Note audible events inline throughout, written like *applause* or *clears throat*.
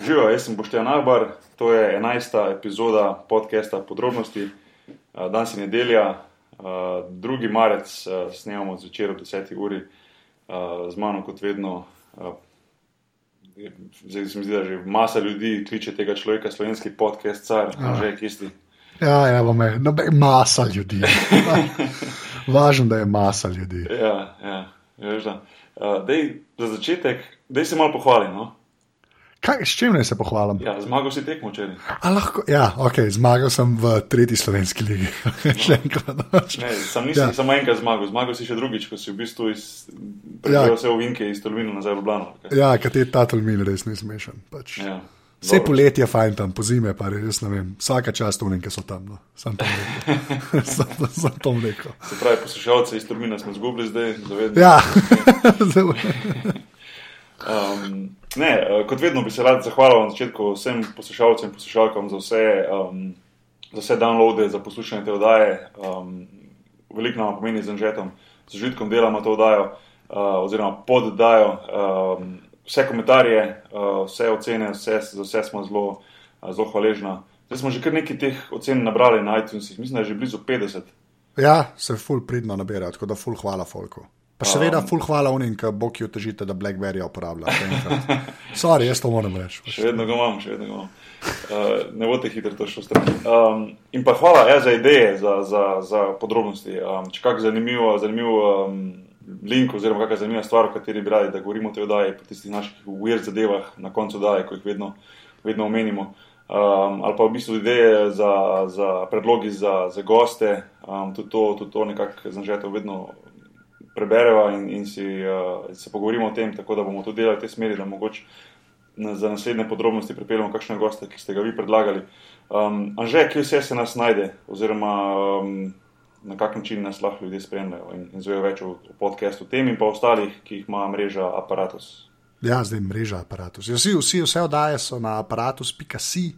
Živijo, jaz sem Boštjan Ahbar, to je 11. epizoda podcasta Podrobnosti. Uh, Danes je nedelja, uh, 2. marec, uh, snemamo zvečer ob 10. uri, z mano kot vedno. Zdaj se mi zdi, da že masa ljudi kliče tega človeka, slovenski podcast, car, Ja. že kisti. Ja, evo me, no, be- masa ljudi. *laughs* Važno, da je masa ljudi. Ja, ja, veš da. Dej, za začetek, da se malo pohvalim. No? Kaj, s čim naj se pohvalim? Ja, zmagal si tekmo včeraj. Lahko, ja, okay, zmagal sem v tretji slovenski ligi. *laughs* Še enkrat. Ne, sam nisem Ja. samo enkrat zmagal, zmagal si še drugič, ko si v bistvu iz, Ja. vse ovinke iz Tolmina nazaj v Ljubljano. ok? Ja, kateri ta tolmin res ni smešen. Pač. Ja. Vse poletje je fajn tam, po zime pa res ne vem. Vsaka čast uninke so tam. No. Sam tam rekel. *laughs* sam, sam tam rekel. Se pravi, poslušalce iz Tolmina smo izgubili zdaj, zavedno. Ja, *laughs* Zelo- Um, ne, eh, kot vedno bi se rad zahvalil na začetku vsem poslušalcem in poslušalkam za vse, um, za vse downloade, za poslušanje te oddaje. Um, veliko nam pomeni z Anžetom, z užitkom delamo to oddajo, uh, oziroma pod oddajo. Um, vse komentarje, uh, vse ocene, vse, za vse smo zelo, uh, zelo hvaležni. Zdaj smo že kar nekaj teh ocen nabrali na iTunesih, mislim, da je že blizu 50. ja, se ful pridno nabirajo, tako da ful hvala folku. Pa seveda ful hvala unim, ki bo ki otežite, da Blackberry uporablja. še enkrat. *laughs* Sorry, jaz to moram reči. Še vedno ga imam, še vedno ga imam. Uh, ne boste hitro to šlo stran. Um, in pa hvala ja, za ideje, za, za, za podrobnosti. Um, če kak zanimiv, zanimiv um, link oziroma kakšna zanimiva stvar, o kateri bi radi, da govorimo o tej oddaji, po tistih naših weird zadevah na koncu oddaje, ko jih vedno, vedno omenimo. Um, ali pa v bistvu ideje za, za predlogi za, za goste, um, tudi to, tudi to nekako zanžeto vedno prebereva in, in si, uh, se pogovorimo o tem, tako da bomo tudi delali v tej smeri, da mogoče na, za naslednje podrobnosti pripeljemo kakšne goste, ki ste ga vi predlagali. Um, Anže, kje vse se nas najde, oziroma um, na kak način nas lahko ljudje spremljajo in, in zvejo več o, o podkastu tem in pa ostalih, ki jih ima mreža Apparatus. Ja, zdaj mreža aparatus. Ja, vsi, vsi, vse oddaje so na aparatus.si,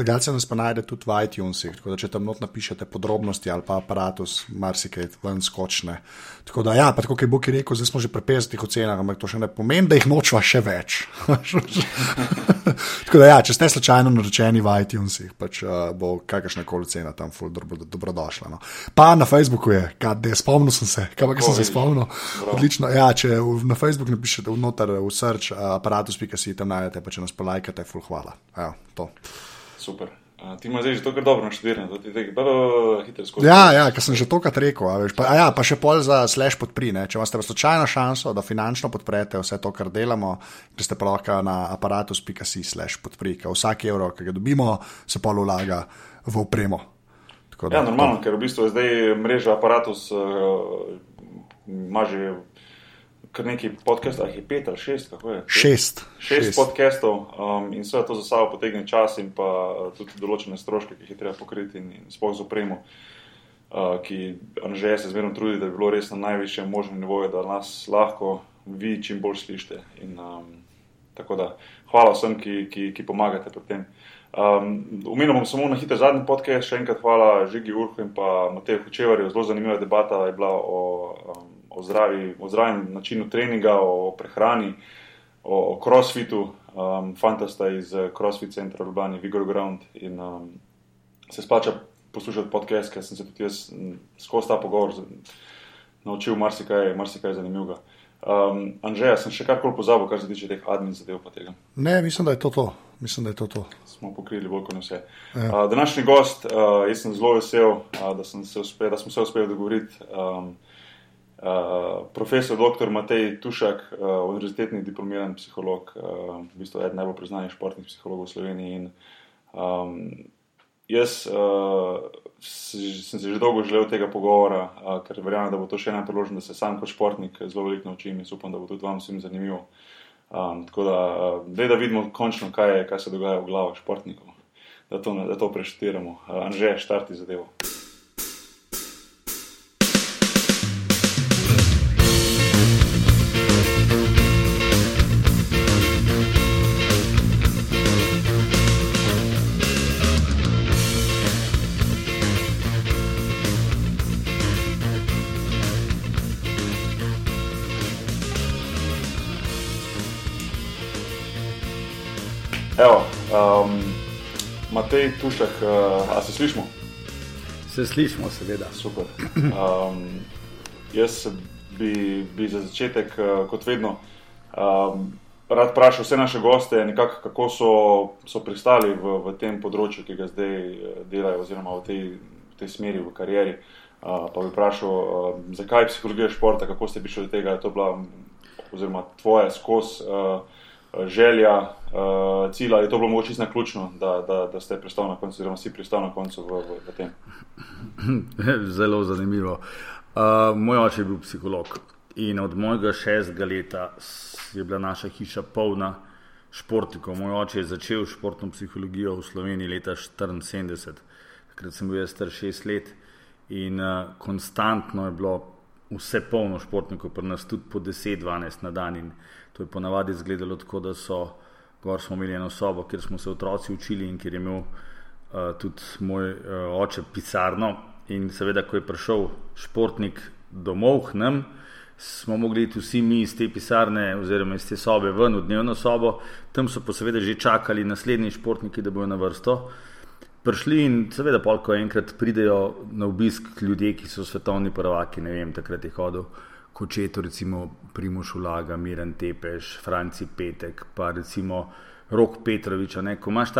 drugače nas pa najde tudi v iTunesih. Tako da, če tam not napišete podrobnosti ali pa aparatus, marsikaj ven skočne. Tako da, ja, pa tako, kot je Boki rekel, zdaj smo že pri 50 ocenah, ampak to še ne pomeni, da jih nočva še več. *laughs* tako da, ja, če ste slučajno naročeni v iTunesih, pač uh, bo kakršna koli cena tam ful dobro, dobrodošla. No. Pa na Facebooku je, kad, spomnil sem se, kaj pa sem se spomnil. Odlično. Ja, če v- na Facebook napišete vnotar v search uh, aparatus.si, tam najdete, pa če nas polajkate, ful hvala. Ja, to. Super. Uh, ti imaš že to kar dobro naštudirano, da ti tega hitro skozi. Ja, ja, ker sem že tokrat rekel. A, veš, pa, a ja, pa še pol za slash podpri. Ne? Če imate slučajno šanso, da finančno podprete vse to, kar delamo, greste pa lahko na aparatus.si slash podpri, ker vsak evro, ki ga dobimo, se pol vlaga v opremo. Tako da- Ja, normalno, ker v bistvu je zdaj mreža Apparatus, uh, ima že kar nekaj podcastov, ah je pet ali šest, kako je? Šest. šest podcastov um, in vse to za sabo potegne čas in pa uh, tudi določene stroške, ki jih je treba pokriti in, in sploh z opremo, uh, ki Anže se zmerno trudi, da bi bilo res na najvišjem možnem nivoju, da nas lahko vi čim bolj slišite. In, um, tako da hvala vsem, ki, ki, ki pomagate pri tem. Um, Umenil bom samo na hitro zadnji podcast, še enkrat hvala Žigi Urhu in pa Mateju Hočevarju. Zelo zanimiva debata je bila o, um, o, zdravi, o zdravem načinu treninga, o prehrani, o, o crossfitu. Um, fanta sta iz eh, CrossFit centra Ljubljana, Vigor Ground. In um, se splača poslušati podcast, ker sem se tudi jaz skozi ta pogovor naučil marsikaj, marsikaj zanimivega. Um, Anžeja, sem še karkoli pozabil, kar se tiče teh admin zadev. Ne, mislim, da je to to. Mislim, da je to to. smo pokrili bolj kot vse. Ja. Uh, današnji gost, uh, jaz sem zelo vesel, uh, da, sem se uspel, da smo se uspeli dogovoriti. Um, uh, profesor dr. Matej Tušak, uh, univerzitetni diplomiran psiholog, uh, v bistvu eden najbolj priznanih športnih psihologov v Sloveniji. In, um, jaz uh, sem si že dolgo želel tega pogovora, uh, ker verjamem, da bo to še ena priložnost, da se sam kot športnik zelo veliko naučim in upam, da bo tudi vam vsem zanimivo. Um, tako da, uh, da vidimo končno, kaj, je, kaj se dogaja v glavah športnikov, da to, da to preštiramo. Uh, Anže, štarti zadevo. Matej Tušek, uh, a se slišmo? Se slišmo, seveda. Super. Um, jaz bi, bi za začetek, uh, kot vedno, um, rad vprašal vse naše goste, nekako, kako so, so pristali v, v tem področju, ki ga zdaj uh, delajo, oziroma v tej, v tej smeri, v karieri. Uh, pa bi vprašal, uh, zakaj psihologija športa, kako ste prišli do tega, da je to bila, oziroma tvoja skozi. Uh, želja, uh, cilj, ali je to bilo mogoče na ključno, da, da, da ste pristali na koncu, oziroma si pristal na koncu v, v, v tem? *clears throat* Zelo zanimivo. Uh, moj oče je bil psiholog in od mojega šestega leta je bila naša hiša polna športnikov. Moj oče je začel športno psihologijo v Sloveniji leta 1974, takrat sem bil jaz star šest let in uh, konstantno je bilo vse polno športnikov, pri nas tudi po 10-12 na dan. In to je ponavadi izgledalo tako, da so, gor smo imeli eno sobo, kjer smo se otroci učili in kjer je imel uh, tudi moj uh, oče pisarno. In seveda, ko je prišel športnik domov k nam, smo mogli iti vsi mi iz te pisarne oziroma iz te sobe ven v dnevno sobo, tam so pa seveda že čakali naslednji športniki, da bojo na vrsto. Prišli in seveda, pol, ko enkrat pridejo na obisk ljudje, ki so svetovni prvaki, ne vem, takrat je hodil Kočeto, recimo Primoš Ulaga, Miren Tepeš, Franci Petek, pa recimo Rok Petrovič. Ko imaš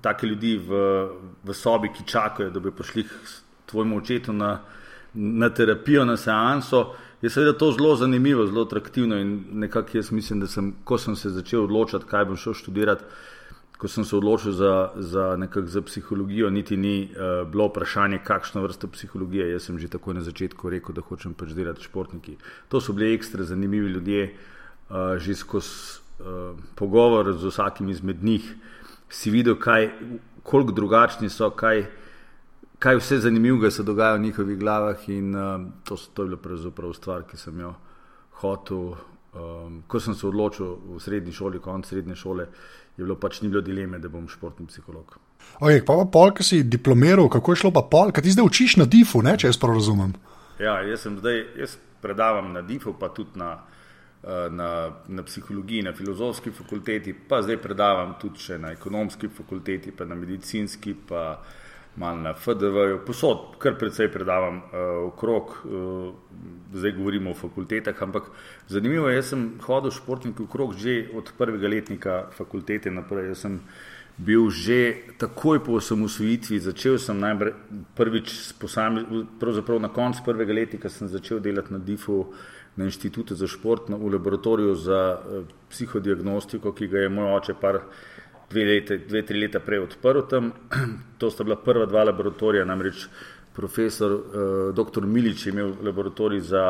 take ljudi v, v sobi, ki čakajo, da bi prišli k tvojemu očetu na, na terapijo, na seanso, je seveda to zelo zanimivo, zelo atraktivno in nekako jaz mislim, da sem, ko sem se začel odločati, kaj bom šel študirati, ko sem se odločil za, za, za psihologijo, niti ni uh, bilo vprašanje, kakšno vrsto psihologije. Jaz sem že takoj na začetku rekel, da hočem pač delati športniki. To so bili ekstra zanimivi ljudje, uh, že skozi uh, pogovor z vsakim izmed njih si videl, kaj, koliko drugačni so, kaj, kaj vse zanimivega se dogaja v njihovih glavah. In uh, to, to je bila pravzaprav stvar, ki sem jo hotel. Um, ko sem se odločil v srednji šoli, konec srednje šole, je bilo pač ni bilo dileme, da bom športni psiholog. Okay, pa pa pol, ki si diplomiral, kako je šlo pa pol, kaj ti zdaj učiš na DIF-u, če jaz prav razumem. Ja, jaz sem zdaj, jaz predavam na DIF-u, pa tudi na, eh, na, na psihologiji, na filozofski fakulteti, pa zdaj predavam tudi na ekonomski fakulteti, pa na medicinski. Pa, malo na FDV, posod, kar precej predavam uh, okrog, uh, zdaj govorimo o fakultetah, ampak zanimivo je, jaz sem hodil športniki okrog že od prvega letnika fakultete naprej. Jaz sem bil že takoj po osamosvojitvi, začel sem najprej prvič posameznikom, pravzaprav na koncu prvega letnika sem začel delati na DIF-u. Na inštitutu za šport, na, v laboratoriju za uh, psihodiagnostiko, ki ga je moj oče par dve, lete, dve, tri leta prej odprl tam. *clears throat* To sta bila prva dva laboratorija, namreč profesor uh, dr. Milič je imel laboratorij za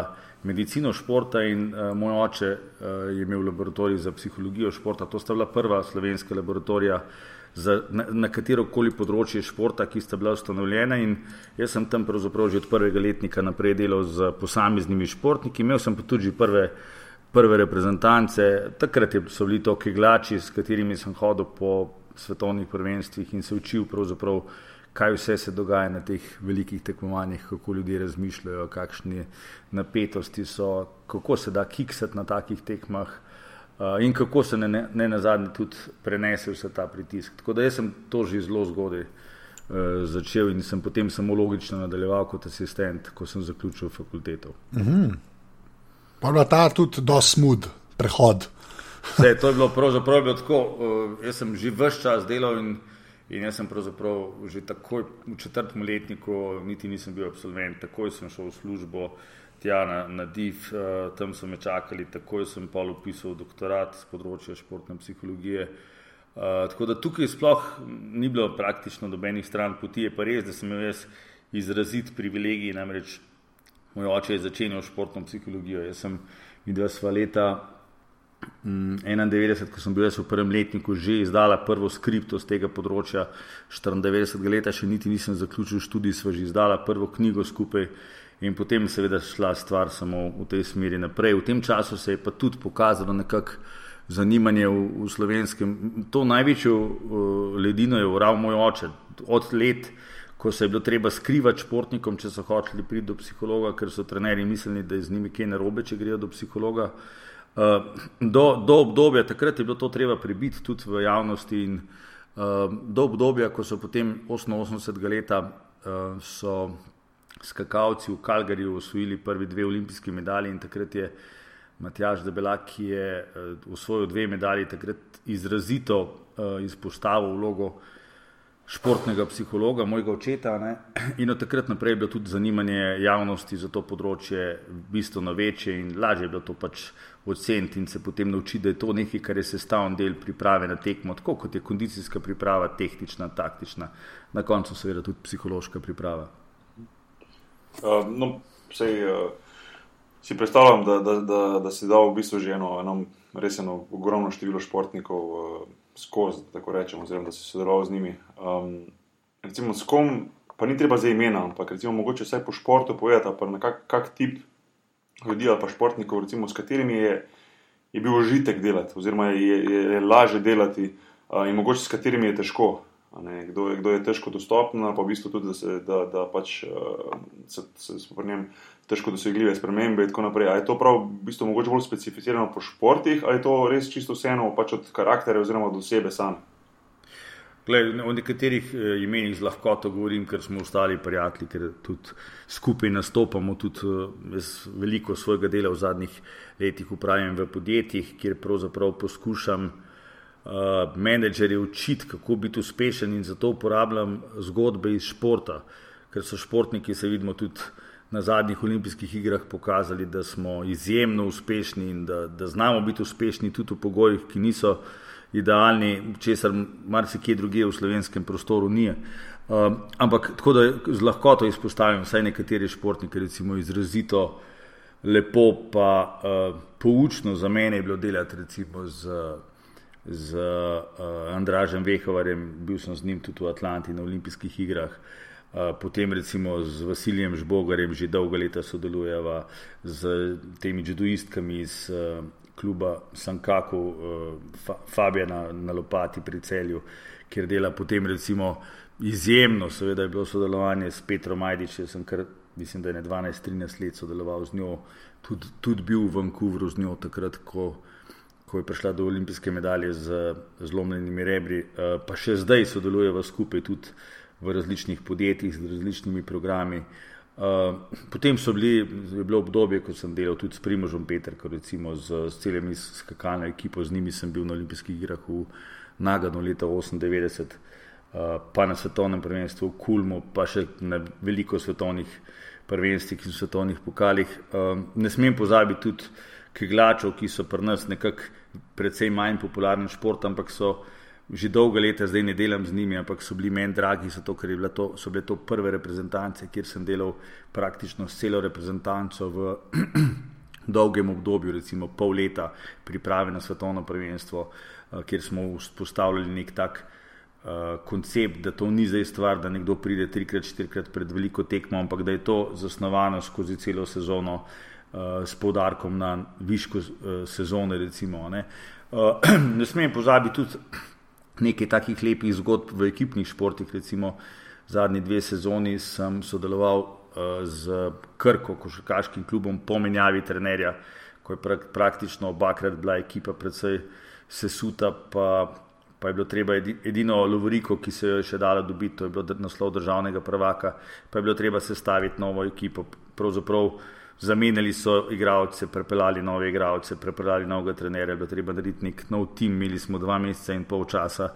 medicino športa in uh, moj oče uh, je imel laboratorij za psihologijo športa. To sta bila prva slovenska laboratorija za, na, na katero koli področje športa, ki sta bila ustanovljena in jaz sem tam pravzaprav že od prvega letnika naprej delal z posameznimi športniki, imel sem pa tudi prve prve reprezentance. Takrat so bili to keglači, s katerimi sem hodil po svetovnih prvenstvih in se učil, kaj vse se dogaja na teh velikih tekmovanjih, kako ljudje razmišljajo, kakšne napetosti so, kako se da kiksati na takih tekmah. Uh, in kako se ne, ne, ne na zadnje tudi prenese vse ta pritisk. Tako da sem to že zelo zgodaj uh, začel in sem potem samo logično nadaljeval kot asistent, ko sem zaključil fakulteto. Mhm. Pa je ta tudi do smud prehod. Vse, to je bilo pravzaprav bilo tako. Uh, jaz sem že vse čas delal in, in jaz sem pravzaprav že takoj v četrtem letniku, niti nisem bil absolvent, takoj sem šel v službo tja na, na DIF, uh, tam so me čakali, takoj sem pa upisal doktorat z področja športne psihologije. Uh, tako da tukaj sploh ni bilo praktično dobenih stran poti, je pa res, da sem imel jaz izrazit privilegij, namreč moj oče je začenjal športno psihologijo. Jaz sem videl sva leta 1991, mm, ko sem bil v prvem letniku, že izdala prvo skripto z tega področja, 94 let, še niti nisem zaključil študij, sva že izdala prvo knjigo skupaj. In potem je seveda šla stvar samo v tej smeri naprej. V tem času se je pa tudi pokazalo nekako zanimanje v, v slovenskem. To največjo uh, ledino je ural moj oče. Od let ko se je bilo treba skrivati športnikom, če so hoteli priti do psihologa, ker so trenerji mislili, da je z njimi kaj narobe, če grejo do psihologa. do, do obdobja, takrat je bilo to treba pribiti tudi v javnosti in uh, do obdobja, ko so potem 88. leta uh, so skakalci v Kalgariju osvojili prvi dve olimpijski medalji in takrat je Matjaž Debelak, ki je osvojil dve medalji, takrat izrazito izpostavil vlogo uh, športnega psihologa, mojega očeta. Ne? In od takrat naprej je bilo tudi zanimanje javnosti za to področje bistveno večje in lažje je bilo to pač oceniti in se potem naučiti, da je to nekaj, kar je sestavni del priprave na tekmo, tako kot je kondicijska priprava, tehnična, taktična, na koncu seveda tudi psihološka priprava. Uh, no, sej, uh, si predstavljam, da, da, da, da si dal v bistvu že eno, eno res eno ogromno število športnikov. Uh, skozi, tako rečemo, oziroma da si sodeloval z njimi. Um, recimo, s kom, pa ni treba za imena, ampak recimo, mogoče vsaj po športu povedati, pa na kak, kak tip ljudi ali pa športnikov, recimo, s katerimi je, je bil užitek delati, oziroma je, je, je lažje delati, uh, in mogoče s katerimi je težko. Kdo je, kdo je težko dostopen, pa v bistvu tudi, da, se, da, da pač, uh, se, se, se pri njem težko dosegljive spremembe in tako naprej. Ali je to prav, v bistvu, mogoče bolj specificirano po športih, ali je to res čisto vseeno pač od karakterja oziroma od osebe same? Glej, o nekaterih eh, imenih z lahkoto govorim, ker smo ostali prijatelji, ker tudi skupaj nastopamo. Tudi eh, jaz veliko svojega dela v zadnjih letih upravljam v podjetjih, kjer pravzaprav poskušam menedžerje učiti, kako biti uspešen in zato uporabljam zgodbe iz športa, ker so športniki, se vidimo tudi na zadnjih olimpijskih igrah pokazali, da smo izjemno uspešni in da, da znamo biti uspešni tudi v pogojih, ki niso idealni, česar marsikje druge v slovenskem prostoru ni. Um, ampak tako da z lahkoto izpostavim vsaj nekatere športnike, recimo izrazito lepo, pa uh, poučno za mene je bilo delati recimo z, z uh, Andražem Vehovarjem, bil sem z njim tudi v Atlanti na olimpijskih igrah. Uh, potem recimo z Vasilijem Žbogarjem že dolga leta sodelujeva, z temi judoistkami iz kluba Sankaku, Fabijana na Lopati pri celju, kjer dela potem recimo izjemno, seveda je bilo sodelovanje s Petrom Majdičem, sem kar mislim, da je 12-13 let sodeloval z njo, tudi, tudi bil v Vancouvru z njo takrat, ko ko je prišla do olimpijske medalje z zlomljenimi rebri, pa še zdaj sodelujeva skupaj tudi v različnih podjetjih z različnimi programi. Uh, potem so bili, je bilo obdobje, ko sem delal tudi s Primožom Petrkom, recimo z, z celimi skakalno ekipo, z njimi sem bil na olimpijskih igrah v Naganu leta 1998, uh, pa na svetovnem prvenstvu v Kulmu, pa še na veliko svetovnih prvenstvih in svetovnih pokalih. Ne smem pozabiti tudi keglačev, ki so pri nas nekako precej manj popularni šport, ampak so že dolga leta zdaj ne delam z njimi, ampak so bili meni dragi, zato ker to, so bile to prve reprezentance, kjer sem delal praktično celo reprezentanco v *clears throat* dolgem obdobju, recimo pol leta priprave na svetovno prvenstvo, eh, kjer smo vzpostavljali nek tak uh, koncept, da to ni zdaj stvar, da nekdo pride trikrat, štirikrat pred veliko tekmo, ampak da je to zasnovano skozi celo sezono uh, s poudarkom na viško uh, sezone. Recimo, ne. Uh, *clears throat* ne smem pozabiti tudi nekaj takih lepih zgodb v ekipnih športih. Recimo zadnji dve sezoni sem sodeloval uh, z Krko, košarkaškim klubom, po menjavi trenerja, ko je prak praktično obakrat bila ekipa predvsej sesuta, pa, je bilo treba edino Lovoriko, ki se jo je še dala dobiti, to je bilo naslov državnega prvaka, pa je bilo treba sestaviti novo ekipo. Pravzaprav zamenjali so igralce, prepeljali nove igralce, prepeljali novega trenerja, bilo treba narediti nek nov tim, imeli smo dva meseca in pol časa,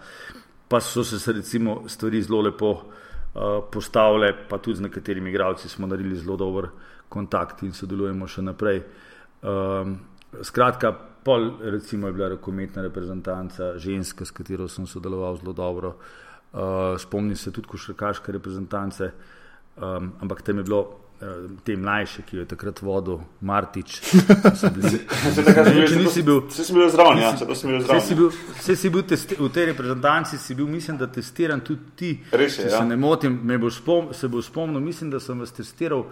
pa so se recimo stvari zelo lepo uh, postavile, pa tudi z nekaterimi igralci smo naredili zelo dober kontakt in sodelujemo še naprej. Um, skratka, pol recimo je bila rokometna reprezentanca, ženska, s katero sem sodeloval zelo dobro, uh, spomnim se tudi košarkaške reprezentance, um, ampak tam je bilo te mlajše, ki jo je takrat vodil Martič. *laughs* Če nisi bil zraven, ja, če si bil zraven. Vse si bil v tej reprezentanci, si bil, mislim, da testiran tudi ti. Res je. Če ja. se ne motim, bo spom, se bo spomnil, mislim, da sem vas testiral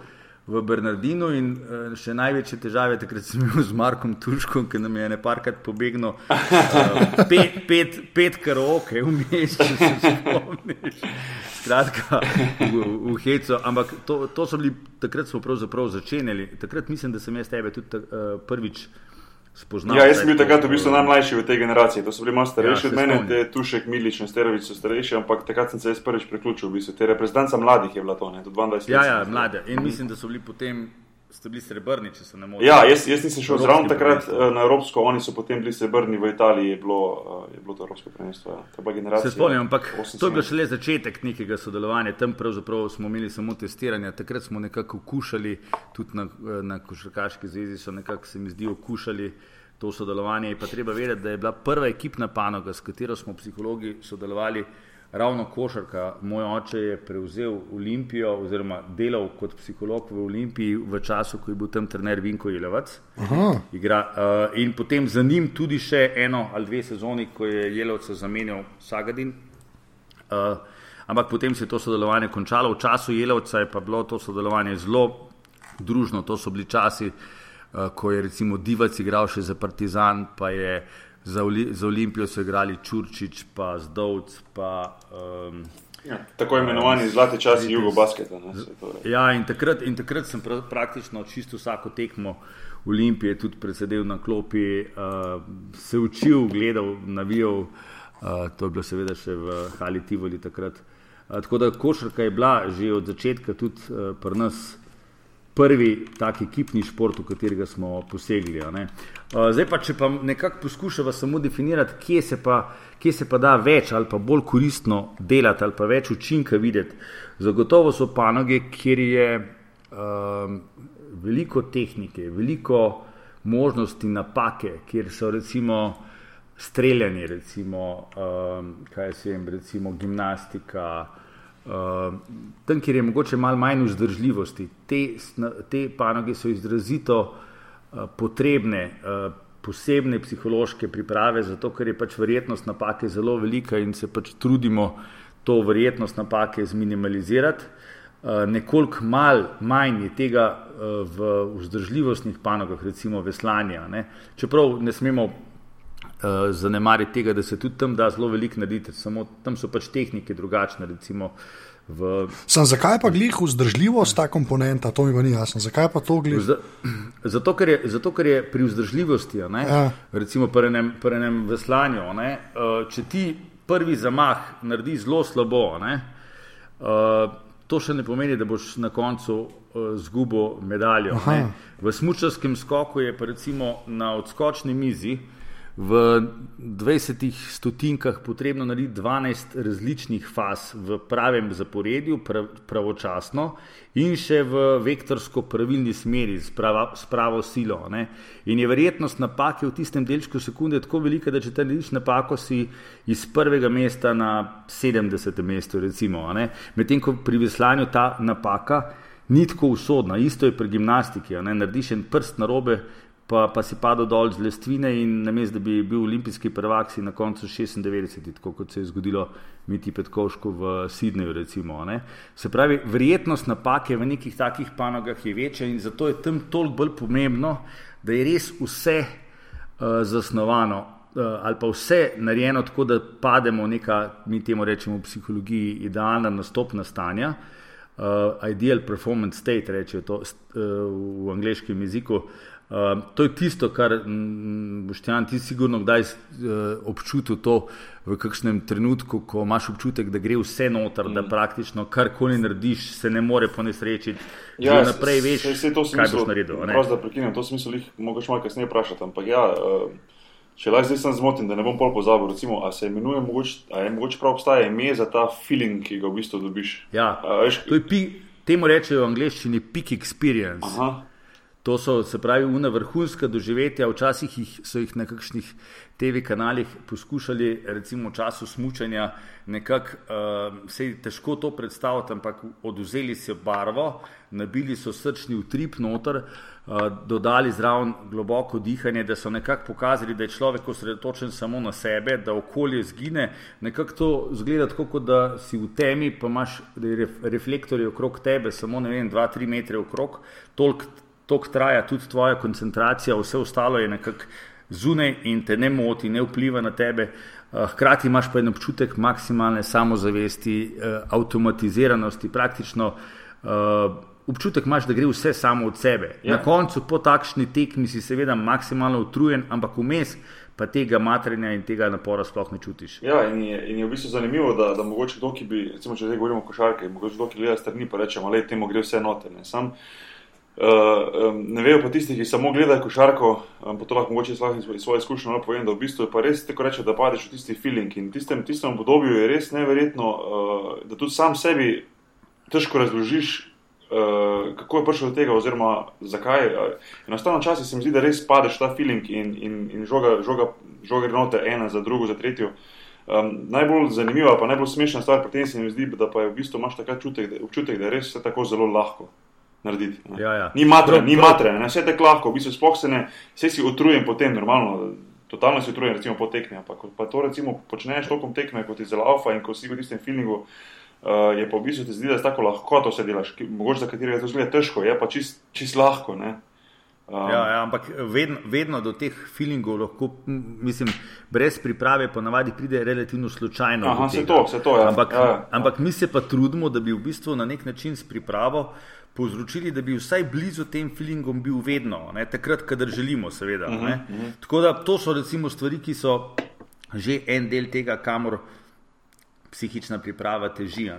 v Bernardinu in uh, še največje težave takrat sem imel z Markom Tuškom, ki nam je nekajkrat pobegnil, uh, *laughs* pet, pet, pet karoke, vmes, če se spomniš. Skratka, v, v Hecu. Ampak to, to so bili, takrat smo pravzaprav začenjali. Takrat mislim, da sem jaz tebe tudi uh, prvič spoznal. Ja, jaz sem bil takrat v bistvu eh, najmlajši v tej generaciji. To so bili malo starejši Ja, od mene, te Tušek, Milič in Sterovič so starejši, ampak takrat sem se jaz prvič priključil. V bistvu. Te reprezentanca mladih je bila to, ne, do 22 let. Ja, ja, mlade. In mislim, da so bili potem, ste bili srebrni, če se ne motim. Ja, jaz, jaz nisem šel zraven takrat prvenstvo. eh, na Evropsko, oni so potem bili srebrni v Italiji, je bilo, eh, je bilo to Evropsko prvenstvo. Ja. Se spomnim, ampak 78. to je bil šele začetek nekega sodelovanja. Tam pravzaprav smo imeli samo testiranje. Takrat smo nekako okušali, tudi na, na košarkaški zvezi so nekako se mi zdi okušali to sodelovanje. Je pa treba vedeti, da je bila prva ekipna panoga, s katero smo psihologi sodelovali, ravno košarka. Moj oče je prevzel Olimpijo oziroma delal kot psiholog v Olimpiji v času, ko je bil tam trener Vinko Jelevac. Igra, uh, in potem za njim tudi še eno ali dve sezoni, ko je Jelovca zamenjal Sagadin. Uh, ampak potem se je to sodelovanje končalo. V času Jelovca je pa bilo to sodelovanje zelo družno. To so bili časi, uh, ko je recimo Divac igral še za Partizan, pa je za, Oli za Olimpijo so igrali Čurčič, pa Zdovc, pa um, Ja, tako imenovani zlati časi jugobasketa. ne, se to je. Ja, in takrat, in takrat sem pra, praktično čisto vsako tekmo Olimpije tudi predsedel na klopi, uh, se učil, gledal, navijal. Uh, to je bilo seveda še v Hali Tivoli takrat. Uh, tako da košarka je bila že od začetka tudi uh, pri nas prvi tak ekipni šport, v katerega smo posegli. Uh, zdaj pa, če pa nekako poskušamo samo definirati, kje se, pa, kje se pa da več ali pa bolj koristno delati ali pa več učinka videti. Zagotovo so panoge, kjer je um, veliko tehnike, veliko možnosti napake, kjer so recimo streljanje, recimo, um, kaj se jim, recimo gimnastika. Uh, tam, kjer je mogoče malo manj vzdržljivosti, te, te panoge so izrazito uh, potrebne, uh, posebne psihološke priprave, zato ker je pač verjetnost napake zelo velika in se pač trudimo to verjetnost napake zminimalizirati. Uh, nekoliko mal, manj je tega uh, v vzdržljivostnih panogah, recimo veslanja. Ne? Čeprav ne smemo zanemariti tega, da se tudi tam da zelo veliko narediti, samo tam so pač tehnike drugačne. Recimo, v, Sam, zakaj pa glih vzdržljivost ta komponenta, to mi pa ni jasno. Zakaj pa to glih? za, *clears throat* zato, ker je, zato, ker je pri vzdržljivosti, ne, Ja. recimo pri enem, pri enem veslanju, ne, uh, če ti prvi zamah naredi zelo slabo, ne, uh, to še ne pomeni, da boš na koncu zgubil medaljo. V smučarskem skoku je pa recimo na odskočni mizi v 20 stotinkah potrebno narediti 12 različnih faz v pravem zaporedju, prav, pravočasno in še v vektorsko pravilni smeri, s, prava, s pravo silo. Ne. In je verjetnost napake v tistem delčku sekunde tako velika, da če ti narediš napako, si iz prvega mesta na 70. mestu, recimo. Medtem ko pri veslanju ta napaka ni tako usodna, isto je pri gimnastiki. ne. Narediš en prst na robe, pa, pa si padel dol z lestvine in namesto da bi bil olimpijski prvak, si na koncu 96, tako kot se je zgodilo Miti Petkovšku v Sidneju. Recimo, ne. Se pravi, verjetnost napake v nekih takih panogah je večja in zato je tam toliko bolj pomembno, da je res vse uh, zasnovano. Uh, ali pa vse narejeno tako, da pademo v neka, mi temu rečemo v psihologiji, idealna nastopna stanja, uh, ideal performance state, rečejo to uh, v angleškem jeziku. Uh, to je tisto, kar mm, boš ti sigurno kdaj uh, občutil to v kakšnem trenutku, ko imaš občutek, da gre vse noter, mm. da praktično karkoli narediš, se ne more ponesrečiti. Ja, naprej veš, saj- saj to sem kaj boš naredil. Prosto, da prekinem, to sem mislil, jih mogoče malo kasneje vprašati. Ampak ja, eh, če lahko zdaj sem zmoten, da ne bom pol pozabil, recimo, a se imenuje, mogoče, a je mogoče prav obstaja ime za ta feeling, ki ga v bistvu dobiš. Ja, A, veš, to je pi, temu rečejo v angleščini peak experience. Aha, To so, se pravi, una vrhunska doživetja, včasih jih, so jih na kakšnih TV kanalih poskušali, recimo v času smučanja, nekako uh, se je težko to predstaviti, ampak oduzeli so barvo, nabili so srčni utrip noter, uh, dodali zraven globoko dihanje, da so nekako pokazali, da je človek osredotočen samo na sebe, da okolje zgine. Nekako to zgleda tako, kot da si v temi, pa imaš ref, reflektorje okrog tebe, samo ne vem, 2-3 metre okrog, toliko Tok traja tudi tvoja koncentracija, vse ostalo je nekako zunaj in te ne moti, ne vpliva na tebe. Eh, Hkrati imaš pa en občutek maksimalne samozavesti, eh, avtomatiziranosti, praktično uh, občutek imaš, da gre vse samo od sebe. Ja. Na koncu, po takšni tekmi, si seveda maksimalno utrujen, ampak vmes pa tega materja in tega napora sploh ne čutiš. Ja, in je, in je v bistvu zanimivo, da, da mogoče kdo, ki bi, recimo, če zdaj govorimo o košarki, mogoče kdo, ki gleda strani, pa reče, da temu gre vse noter. Ne, Sam, uh, um, ne vejo pa tisti, ki samo gledajo košarko, um, pa to lahko mogoče iz svoje izkušnje povem, da v bistvu je pa res tako reče, da padeš v tisti feeling in tistem, tistem obdobju je res neverjetno, uh, da tudi sam sebi težko razložiš, uh, kako je prišel do tega, oziroma zakaj. Enostavno, včasih se mi zdi, da res padeš ta feeling in, in, in žoga, žoga, žoga gre noter ena za drugo, za tretjo. Um, najbolj zanimiva, pa najbolj smešna stvar pri tem se mi zdi, da pa je v bistvu imaš takrat občutek, da je res vse tako zelo lahko. Narediti, ja, ja. Ni matre, ni matre, ne? vse tako lahko, v bistvu sploh se ne, vse si utrujen potem, normalno, totalno si utrujen, recimo po tekmi, ampak pa to recimo počneš tokom tekme, kot je zelo alfa in ko si v tistem feelingu, uh, uh, je pa v bistvu ti zdi, da je tako lahko to se delaš, mogoče za katerega je to zelo težko, je pa čist, čist lahko. Um, ja, ja, ampak vedno, vedno do teh feelingov lahko, mislim, brez priprave, ponavadi pride relativno slučajno. Aha, se to, se to, ja. Ampak, ja, ja. ampak mi se pa trudimo, da bi v bistvu na nek način s pripravo povzročili, da bi vsaj blizu tem feelingom bil vedno, ne, takrat, kadar želimo, seveda. Uh -huh, uh -huh. Tako da to so recimo stvari, ki so že en del tega, kamor psihična priprava teži.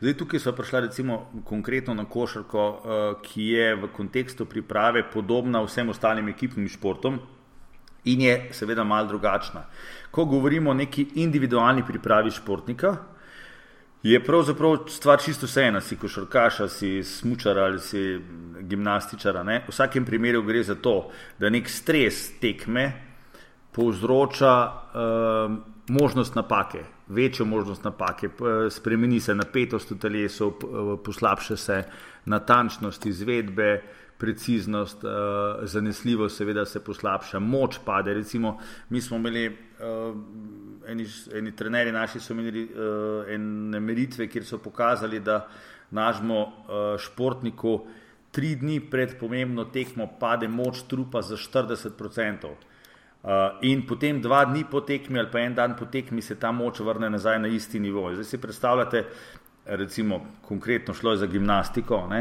Zdaj, tukaj smo prišli, recimo, konkretno na košarko, uh, ki je v kontekstu priprave podobna vsem ostalim ekipnim športom in je seveda mal drugačna. Ko govorimo o neki individualni pripravi športnika, je pravzaprav stvar čisto vseena, si košarkaš, si smučar ali si gimnastičar. V vsakem primeru gre za to, da nek stres tekme povzroča uh, možnost napake večjo možnost napake, spremeni se napetost v telesu, poslabša se natančnost izvedbe, preciznost, eh, zanesljivost, seveda se poslabša, moč pade. Recimo, mi smo imeli, eh, eni, eni trenerji naši so imeli eh, ene meritve, kjer so pokazali, da našemu športniku tri dni pred pomembno tekmo pade moč trupa za 40 odstotkov. Uh, in potem dva dni po tekmi ali pa en dan po tekmi se ta moč vrne nazaj na isti nivo. Zdaj si predstavljate, recimo, konkretno šlo je za gimnastiko. Ne?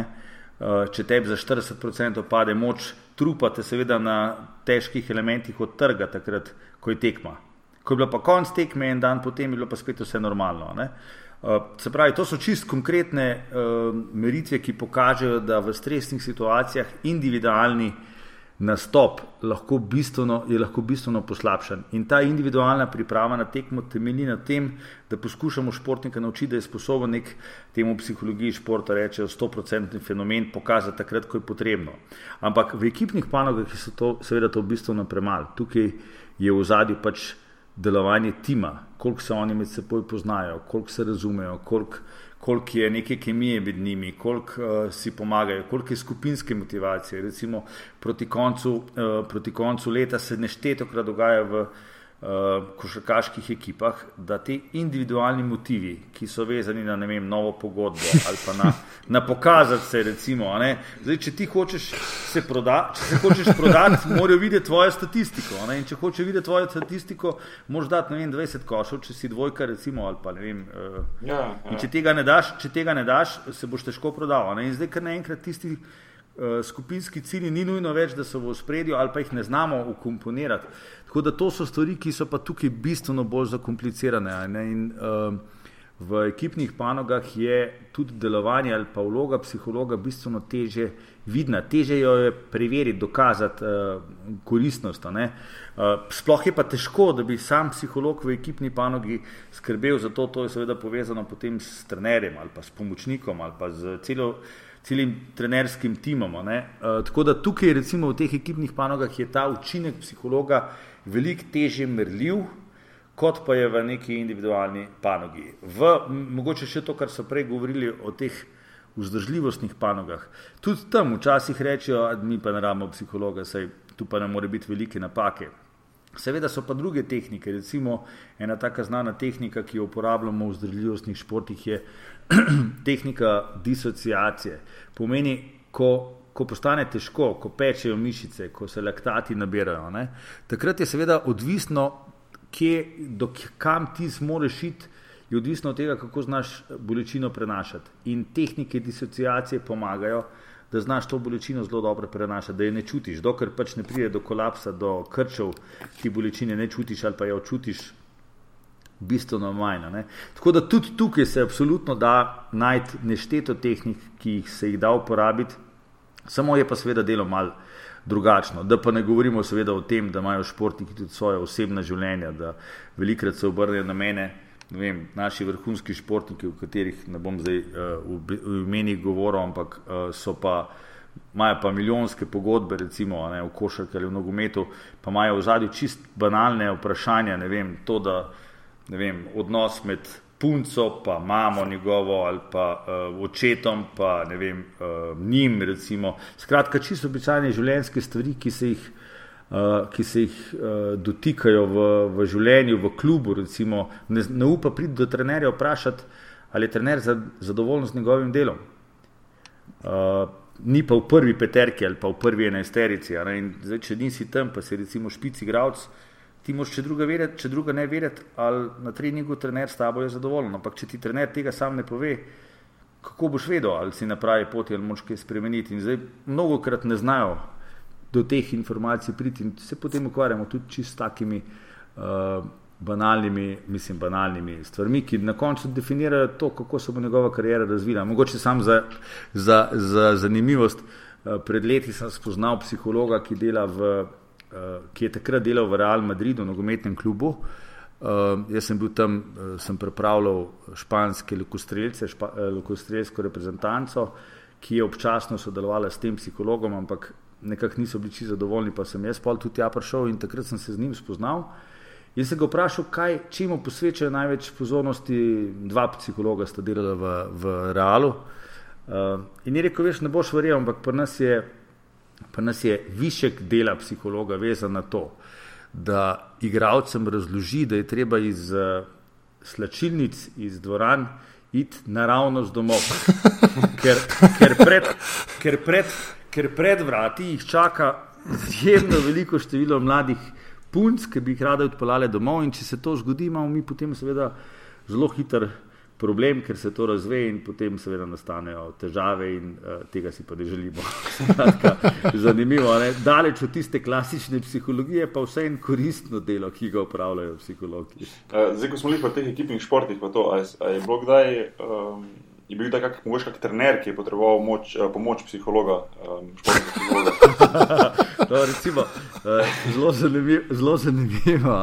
Uh, če tebi za 40% pade moč, trupa te seveda na težkih elementih od trga, takrat, ko je tekma. Ko je bilo pa konc tekme, en dan potem je bilo pa spet vse normalno. Uh, se pravi, to so čist konkretne uh, meritve, ki pokažejo, da v stresnih situacijah individualni nastop lahko bistveno, je lahko bistveno poslabšan. In ta individualna priprava na tekmo temelji na tem, da poskušamo športnika naučiti, da je sposoben nek temu psihologiji športa reči, 100-odstotni fenomen pokazati takrat, ko je potrebno. Ampak v ekipnih panogah je to seveda to bistveno premalo. Tukaj je v zadju pač delovanje tima, koliko se oni med seboj poznajo, koliko se razumejo, koliko koliko je neke kemije med njimi, koliko uh, si pomagajo, koliko je skupinske motivacije. Recimo proti koncu, uh, proti koncu leta se neštetokrat dogaja v uh, košarkaških ekipah, da ti individualni motivi, ki so vezani na vem, novo pogodbo ali pa na, na pokazati se, recimo, Zdaj, če ti hočeš se prodati, če se hočeš prodati, morajo videti tvojo statistiko. Če hočeš videti tvojo statistiko, moraš dati vem, 20 košov, če si dvojka, recimo, ali pa ne vem. Uh, ja, ja. Če, tega daš, če tega ne daš, se boš težko prodal. In zdaj, ker naenkrat tisti. Skupinski cilji ni nujno več, da so v spredju, ali pa jih ne znamo ukomponirati. Tako da to so stvari, ki so pa tukaj bistveno bolj zakomplicirane. In, uh, v ekipnih panogah je tudi delovanje ali pa vloga psihologa bistveno teže vidna, teže jo je preveriti, dokazati uh, koristnost. Uh, sploh je pa težko, da bi sam psiholog v ekipni panogi skrbel za to, to je seveda povezano potem s trenerjem ali pa s pomočnikom ali pa z celo celim trenerskim timom. Uh, tako da tukaj, recimo v teh ekipnih panogah, je ta učinek psihologa veliko težje merljiv, kot pa je v neki individualni panogi. V, mogoče še to, kar so prej govorili o teh vzdržljivostnih panogah. Tudi tam včasih rečejo, da mi pa ne rabimo psihologa, saj tu pa ne more biti velike napake. Seveda so pa druge tehnike, recimo ena taka znana tehnika, ki jo uporabljamo v vzdržljivostnih športih, je *clears throat* tehnika disociacije. Pomeni, ko ko postane težko, ko pečejo mišice, ko se laktati nabirajo. Ne? Takrat je seveda odvisno, kje, do kam ti zmoreš iti, je odvisno od tega, kako znaš bolečino prenašati. In tehnike disociacije pomagajo, da znaš to bolečino zelo dobro prenašati, da je ne čutiš, dokler pač ne pride do kolapsa, do krčev, ti bolečine ne čutiš ali pa jo čutiš bistveno manj. Ne? Tako da tudi tukaj se absolutno da najti nešteto tehnik, ki jih se jih da uporabiti, samo je pa seveda delo malo drugačno. Da pa ne govorimo seveda o tem, da imajo športniki tudi svoje osebne življenja, da velikrat se obrnejo na mene. Vem, naši vrhunski športniki, o katerih ne bom zdaj uh, v imeni govoril, ampak uh, so pa, imajo pa milijonske pogodbe, recimo ne, v košarki ali v nogometu, pa imajo v zadju čist banalne vprašanja, ne vem, to, da ne vem, odnos med punco, pa mamo njegovo ali pa uh, očetom, pa ne vem, uh, njim. Recimo. Skratka, čisto običajne življenjske stvari, ki se jih, uh, ki se jih uh, dotikajo v, v življenju, v klubu. Recimo, ne, ne upa priti do trenerja vprašati, ali je trener zadovoljen z njegovim delom. Uh, Ni pa v prvi peterki ali pa v prvi enajsterici. Zdaj, če nisi tam, pa si recimo špici gradc, uh, ti moš če druga, verjeti, če druga ne verjeti, ali na treningu trener s tabo je zadovoljen. Ampak če ti trener tega sam ne pove, kako boš vedel, ali si na pravi poti ali moš kaj spremeniti. In zdaj mnogo krat ne znajo do teh informacij priti in se potem ukvarjamo tudi čist takimi. Uh, Banalnimi, mislim, banalnimi stvarmi, ki na koncu definirajo to, kako se bo njegova karijera razvila. Mogoče samo za, za, za zanimivost. Uh, pred leti sem spoznal psihologa, ki dela v ki je takrat delal v Real Madridu, nogometnem klubu. Uh, jaz sem bil tam, uh, sem pripravljal španske lokostrelce, špa, uh, lokostrelsko reprezentanco, ki je občasno sodelovala s tem psihologom, ampak nekako niso bili čisto zadovoljni, pa sem jaz pol tudi tja prišel in takrat sem se z njim spoznal. In sem ga vprašal, kaj, čemu posvečajo največ pozornosti, dva psihologa sta delala v, v Realu. Uh, in je rekel, veš, ne boš verjel, ampak pri nas je pa nas je višek dela psihologa vezan na to, da igravcem razloži, da je treba iz uh, slačilnic, iz dvoran iti naravnost domov. *laughs* Ker, ker, pred, ker, pred, ker pred vrati jih čaka izjemno veliko število mladih punc, ki bi jih rade odpeljale domov in če se to zgodi, imamo mi potem seveda zelo hiter problem, ker se to razve in potem seveda nastanejo težave in uh, tega si pa ne želimo. *laughs* Zanimivo, ne? daleč od tiste klasične psihologije, pa vse en koristno delo, ki ga upravljajo psihologi. Uh, zdaj, ko smo bili v teh ekipnih športih, pa to, a je, a je bilo kdaj. Um... Je bil tak, mogoče, kak trener, ki je potreboval moč, pomoč psihologa, um, psihologa. *laughs* no, recimo, zelo zanimivo, zelo zanimivo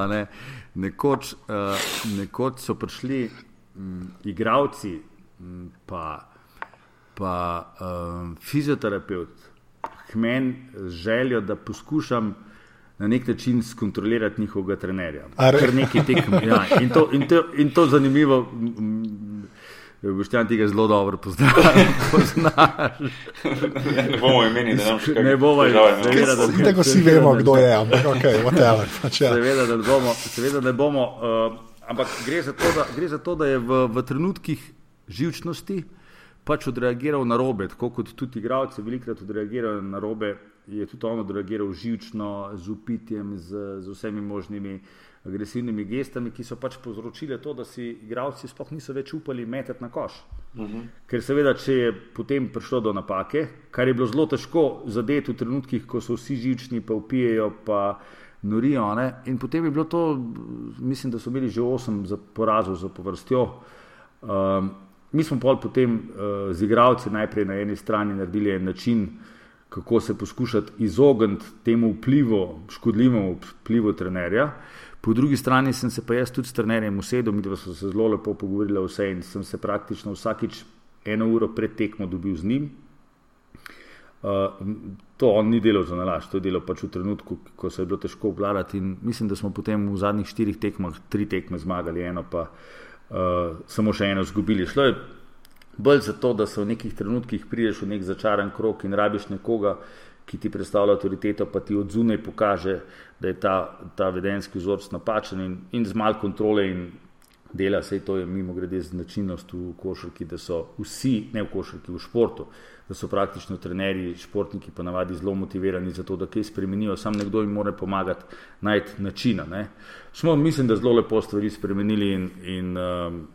nekoč, nekoč so prišli um, igravci, um, pa, pa um, fizioterapeut, hmen z željo, da poskušam na nek način skontrolirati njihovega trenerja. Tekm, *laughs* ja, in, to, in, to, in to zanimivo. Boštjan tega zelo dobro *laughs* poznaš. ne bomo imeli, da nam še ne bomo imeli. Tako si vemo, kdo je, ampak okay, whatever, pač ja. seveda, da bomo, seveda ne bomo. Uh, Ampak gre za to, da, gre za to, da je v, v trenutkih živčnosti pač odreagiral na robe, tako kot tudi igravci velikrat odreagirajo na robe, je tudi on odreagiral živčno, z upitjem, z, z vsemi možnimi agresivnimi gestami, ki so pač povzročile to, da si igravci sploh niso več upali metati na koš. Uh mhm. -huh. Ker seveda, če je potem prišlo do napake, kar je bilo zelo težko zadeti v trenutkih, ko so vsi živčni, pa upijejo, pa norijo. Ne? In potem je bilo to, mislim, da so imeli že osem porazov za povrstjo. Um, mi smo pol potem uh, z igravci najprej na eni strani naredili en način, kako se poskušati izogniti temu vplivu, škodljivemu vplivu trenerja. Po drugi strani sem se pa jaz tudi s trenerjem usedel, mi dva smo se zelo lepo pogovorili vse in sem se praktično vsakič eno uro pred tekmo dobil z njim. Uh, to on ni delal za nalaž, to je delal pač v trenutku, ko se je bilo težko obvladati. Mislim, da smo potem v zadnjih štirih tekmah tri tekme zmagali, eno pa uh, samo še eno izgubili. Šlo je bolj zato, da se v nekih trenutkih prideš v nek začaran krok in rabiš nekoga, ki ti predstavlja avtoriteto, pa ti od zunaj pokaže, da je ta, ta vedenski vzorc napačen in, in z malo kontrole in dela, vse to je mimo grede značilnost v košarki, da so vsi, ne v košarki, v športu, da so praktično trenerji, športniki pa navadi zelo motivirani za to, da kaj spremenijo, sam nekdo jim mora pomagati najti načina. Ne. Smo, mislim, da zelo lepo stvari spremenili in, in um,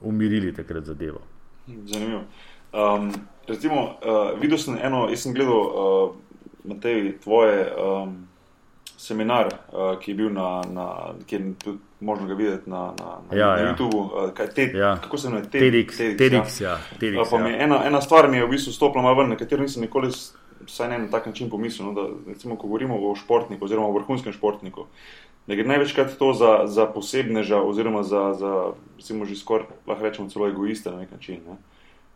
umirili takrat zadevo. Zanimivo. Um, recimo, uh, videl sem eno, jaz sem gledal, uh, Matej, tvoje um, seminar, uh, ki je bil na, na ki je tudi možno ga videti na, na, na, Ja, na ja. YouTubu. Uh, kaj, te, Ja. Kako se imenuje? TEDx, TEDx, ja. ja, TEDx, Uh, pa mi ja. je ena, ena stvar mi je v bistvu stopila malo ven, na katero nisem nikoli, vsaj ne na tak način pomislil. No, da, recimo, ko govorimo o športniku oziroma o vrhunskem športniku, da gre največkrat to za, za posebneža oziroma za, za recimo, že skoraj lahko rečemo celo egoista na nek način. Ne.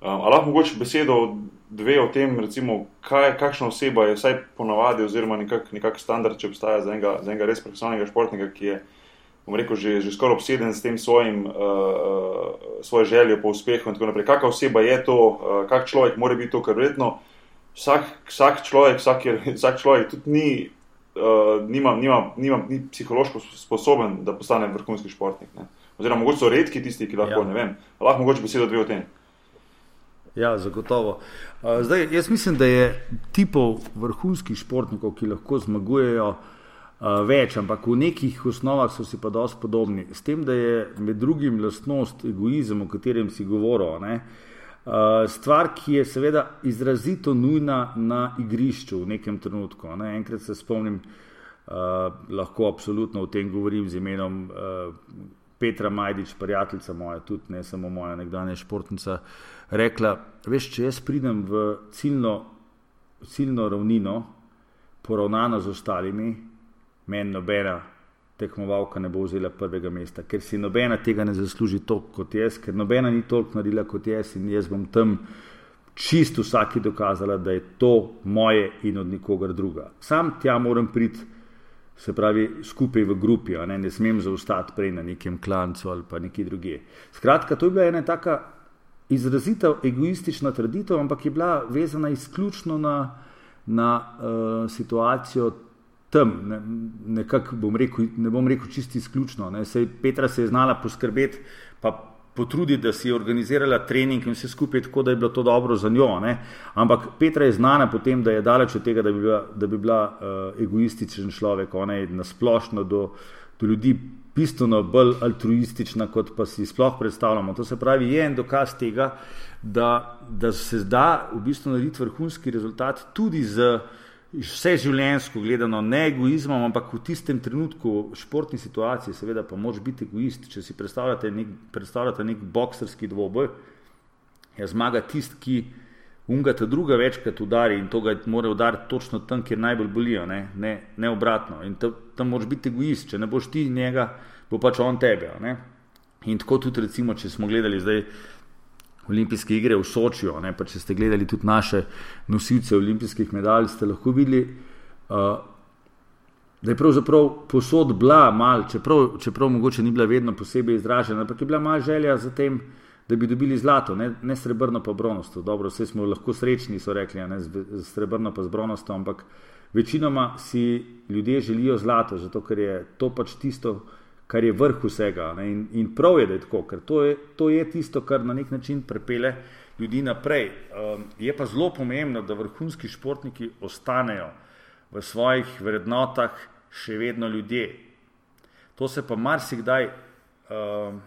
Um, ali lahko mogoče besedo dve o tem, recimo, kaj, kakšna oseba je vsaj ponavadi oziroma nekak, nekak standard, če obstaja za enega, za enega res profesionalnega športnika, ki je bom rekel, že, že skoraj obseden s tem svojim, uh, svojo željo po uspehu in tako naprej. Kakšna oseba je to, uh, kak človek mora biti to, ker verjetno vsak, vsak človek, vsak, je, *laughs* vsak človek tudi ni, uh, nima, nima, nima, ni psihološko sposoben, da postane vrhunski športnik. Ne? Oziroma, mogoče so redki tisti, ki lahko, Ja. ja. ne vem, lahko mogoče besedo dve o tem. Ja, zagotovo. Zdaj, jaz mislim, da je tipov vrhunskih športnikov, ki lahko zmagujejo, več, ampak v nekih osnovah so si pa dosti podobni. S tem, da je med drugim lastnost egoizem, o katerem si govoril, ne, stvar, ki je seveda izrazito nujna na igrišču v nekem trenutku. Ne. Enkrat se spomnim, lahko absolutno o tem govorim z imenom. Petra Majdič, prijateljica moja, tudi ne samo moja nekdanja športnica, rekla: Veš, če jaz pridem v ciljno, ciljno ravnino, poravnano z ostalimi, meni nobena tekmovalka ne bo vzela prvega mesta, ker si nobena tega ne zasluži toliko kot jaz, ker nobena ni toliko naredila kot jaz in jaz bom tam čisto vsaki dokazala, da je to moje in od nikogar druga. Sam tja moram priti se pravi, skupaj v grupi, ne, ne smem zaustati prej na nekem klancu ali pa neki druge. Skratka, to je bila ena taka izrazita egoistična traditev, ampak je bila vezana izključno na, na uh, situacijo tam. Ne, nekako bom rekel, ne bom rekel čisto izključno. Ne. Sej Petra se je znala poskrbeti, pa potruditi, da si je organizirala trening in vse skupaj tako, da je bilo to dobro za njo. Ne. Ampak Petra je znana po tem, da je daleč od tega, da bi bila, da bi bila uh, egoističen človek. Ona je nasplošno do, do ljudi bistveno bolj altruistična, kot pa si sploh predstavljamo. To se pravi, je en dokaz tega, da, da se da v bistvu narediti vrhunski rezultat tudi z vse življenjsko gledano, ne egoizmom, ampak v tistem trenutku v športni situaciji, seveda pa moč biti egoist. Če si predstavljate nek, predstavljate nek bokserski dvoboj, je zmaga tisti, ki unga ta druga večkrat udari in to ga mora udariti točno tam, kjer najbolj bolijo, ne, ne, ne obratno. In ta, tam moraš biti egoist, če ne boš ti njega, bo pač on tebe. Ne? In tako tudi, recimo, če smo gledali zdaj olimpijske igre v Sočiju, ne, pa če ste gledali tudi naše nosilce olimpijskih medalj, ste lahko videli, uh, da je pravzaprav posod bila mal, čeprav, čeprav mogoče ni bila vedno posebej izražena, ampak je bila mal želja za tem, da bi dobili zlato, ne, ne srebrno pa bronasto. Dobro, vse smo lahko srečni, so rekli, ne z srebrno pa z bronasto, ampak večinoma si ljudje želijo zlato, zato ker je to pač tisto, kar je vrh vsega. Ne? In, in prav je, da je tako, ker to je, to je tisto, kar na nek način prepele ljudi naprej. Um, je pa zelo pomembno, da vrhunski športniki ostanejo v svojih vrednotah še vedno ljudje. To se pa marsikdaj um,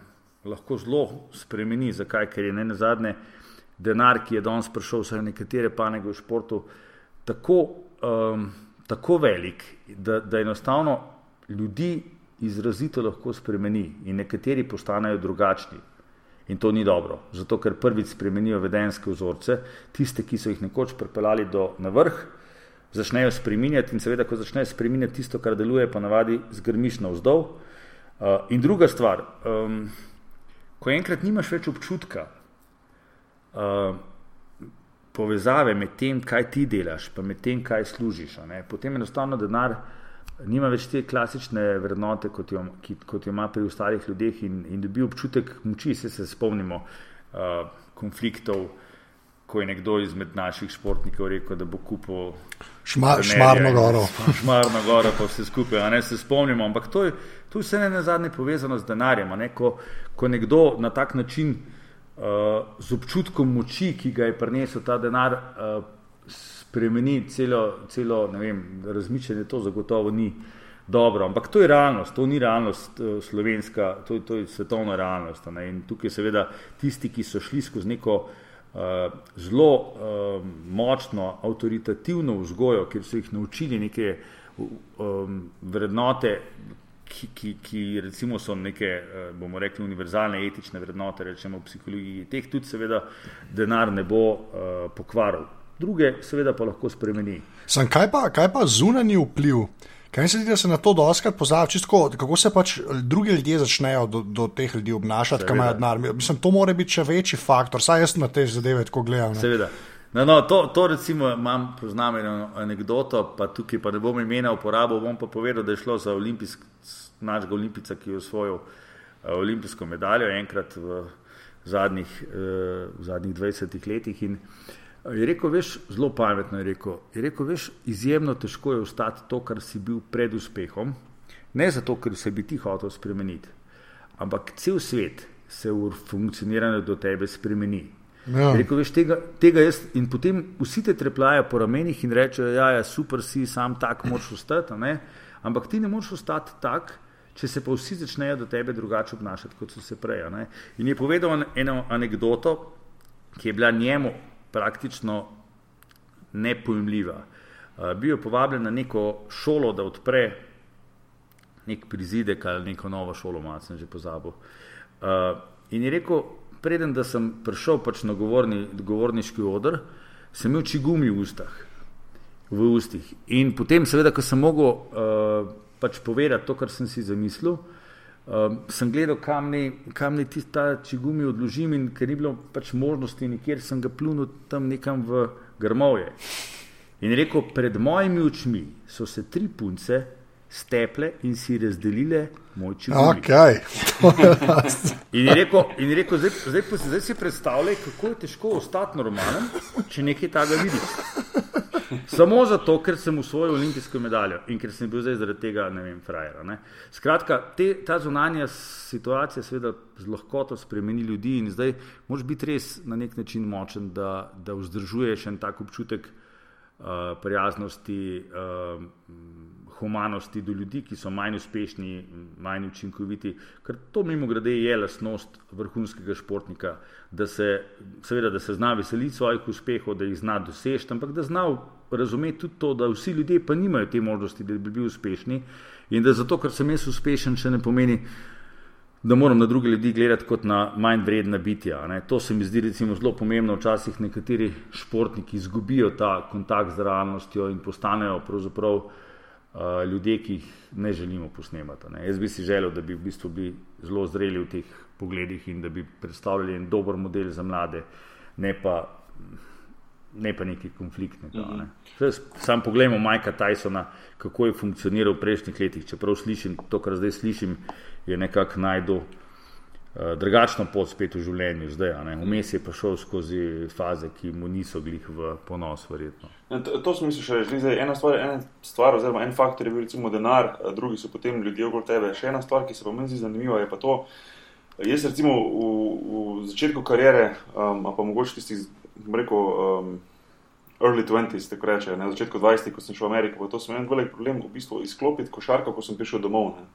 lahko zelo spremeni. Zakaj? Ker je ne na zadnje denar, ki je danes prišel vsaj nekatere panege v športu, tako, um, tako velik, da, da enostavno ljudi izrazito lahko spremeni in nekateri postanejo drugačni. In to ni dobro, zato ker prvič spremenijo vedenske vzorce, tiste, ki so jih nekoč pripeljali do na vrh, začnejo spreminjati in seveda, ko začnejo spreminjati tisto, kar deluje, pa navadi zgrmiš navzdol. Uh, in druga stvar, um, ko enkrat nimaš več občutka uh, povezave med tem, kaj ti delaš, pa med tem, kaj služiš, ne, potem enostavno denar nima več te klasične vrednote, kot jo, ki, kot jo ima pri ostalih ljudeh, in, in dobi občutek moči. Se, se spomnimo uh, konfliktov, ko je nekdo izmed naših športnikov rekel, da bo kupil Šma, šmarno goro. *laughs* Šmarno goro, pa vse skupaj, ne se spomnimo. Ampak to je, to je vse ne na zadnje povezano z denarjem. Ne, ko, ko nekdo na tak način uh, z občutkom moči, ki ga je prinesel ta denar, uh, spremeni celo, celo vem, razmišljanje, to zagotovo ni dobro. Ampak to je realnost, to ni realnost uh, slovenska, to, to je svetovna realnost. Ne? In tukaj seveda tisti, ki so šli skozi neko zelo uh, močno avtoritativno vzgojo, kjer so jih naučili neke um, vrednote, ki, ki, ki recimo so neke, uh, bomo rekli, univerzalne etične vrednote, rečemo v psihologiji. Teh tudi seveda denar ne bo uh, pokvaril. Druge seveda pa lahko spremeni. Sam, kaj, pa, kaj pa zunanji vpliv? Kaj se ti, da se na to doskrat pozabi, čisto kako se pač drugi ljudje začnejo do, do teh ljudi obnašati, ki imajo denar. Mislim, to mora biti še večji faktor, saj jaz na te zadeve tako gledam. Ne? Seveda. No, no, to, to recimo imam, poznam eno anegdoto, pa tukaj pa ne bom imena uporabil, bom pa povedal, da je šlo za olimpijsk, našega olimpica, ki je osvojil uh, olimpijsko medaljo enkrat v zadnjih, uh, v zadnjih 20 letih. In, Je rekel, veš, zelo pametno je rekel. Je rekel, veš, izjemno težko je ostati to, kar si bil pred uspehom. Ne zato, ker se bi ti hotel spremeniti, ampak cel svet se v funkcioniranju do tebe spremeni. Ja. Rekel, veš, tega, tega jaz, in potem vsi te trepljajo po ramenih in rečejo, ja, je super, si sam tak, moč ostati. Ampak ti ne moreš ostati tak, če se pa vsi začnejo do tebe drugače obnašati, kot so se prej. In je povedal eno anegdoto, ki je bila njemu praktično nepojmljiva. Uh, bil je povabljen na neko šolo, da odpre nek prizidek ali neko novo šolo, malo sem že pozabil. Uh, in je rekel, preden sem prišel pač na govorni, govorniški odr, sem imel čigumi v ustah. V ustih. In potem, seveda, ko sem mogel uh, pač povedati to, kar sem si zamislil, uh, Um, sem gledal, kam naj ti ta čigumi odložim, in ker ni bilo pač možnosti, nikjer sem ga plunil tam nekam v grmovje. In rekel, pred mojimi očmi so se tri punce steple in si razdelile moj čigumi. Okay. in rekel, in rekel zdaj, zdaj, zdaj si predstavljaj, kako je težko ostati normalen, če nekaj takega vidiš. Samo zato, ker sem usvojil olimpijsko medaljo in ker sem bil zdaj zaradi tega, ne vem, frajer. Skratka, te, ta zunanja situacija seveda z lahkoto spremeni ljudi in zdaj moraš biti res na nek način močen, da, da vzdržuješ en tak občutek uh, prijaznosti. Uh, Humanosti do ljudi, ki so manj uspešni, manj učinkoviti, ker to, mimo grede, je lastnost vrhunskega športnika, da se, seveda, da se zna veseliti svojih uspehov, da jih zna doseči, ampak da zna razumeti tudi to, da vsi ljudje pa nimajo te možnosti, da bi bili uspešni in da zato, ker sem jaz uspešen, še ne pomeni, da moram na druge ljudi gledati kot na manj vredna bitja. Ne. To se mi zdi recimo zelo pomembno. Včasih nekateri športniki izgubijo ta kontakt z realnostjo in postanejo pravzaprav uh, ljudje, ki jih ne želimo posnemati. Ne. Jaz bi si želel, da bi v bistvu bili zelo zreli v teh pogledih in da bi predstavljali en dober model za mlade, ne pa ne pa neki konfliktnega. Ne. Mhm. Sam pogledamo Majka Tysona, kako je funkcioniral v prejšnjih letih. Čeprav slišim to, kar zdaj slišim, je nekako najdo. Uh, drugačno pot spet v življenju, zdaj, vmes je pa šel skozi faze, ki mu niso glih v ponos, verjetno. Ja, to, to sem mislil, še reči. Ena stvar, ena stvar, oziroma en faktor je bil recimo denar, drugi so potem ljudje okoli tebe. Še ena stvar, ki se pa meni zdi zanimiva, je pa to. Jaz, recimo, v, v začetku kariere, um, pa mogoče tisti, rekel, um, early 20s, tako reče, na začetku 20, ko sem šel v Ameriko, to sem imel velik problem v bistvu izklopiti košarko, ko sem prišel domov. Ne.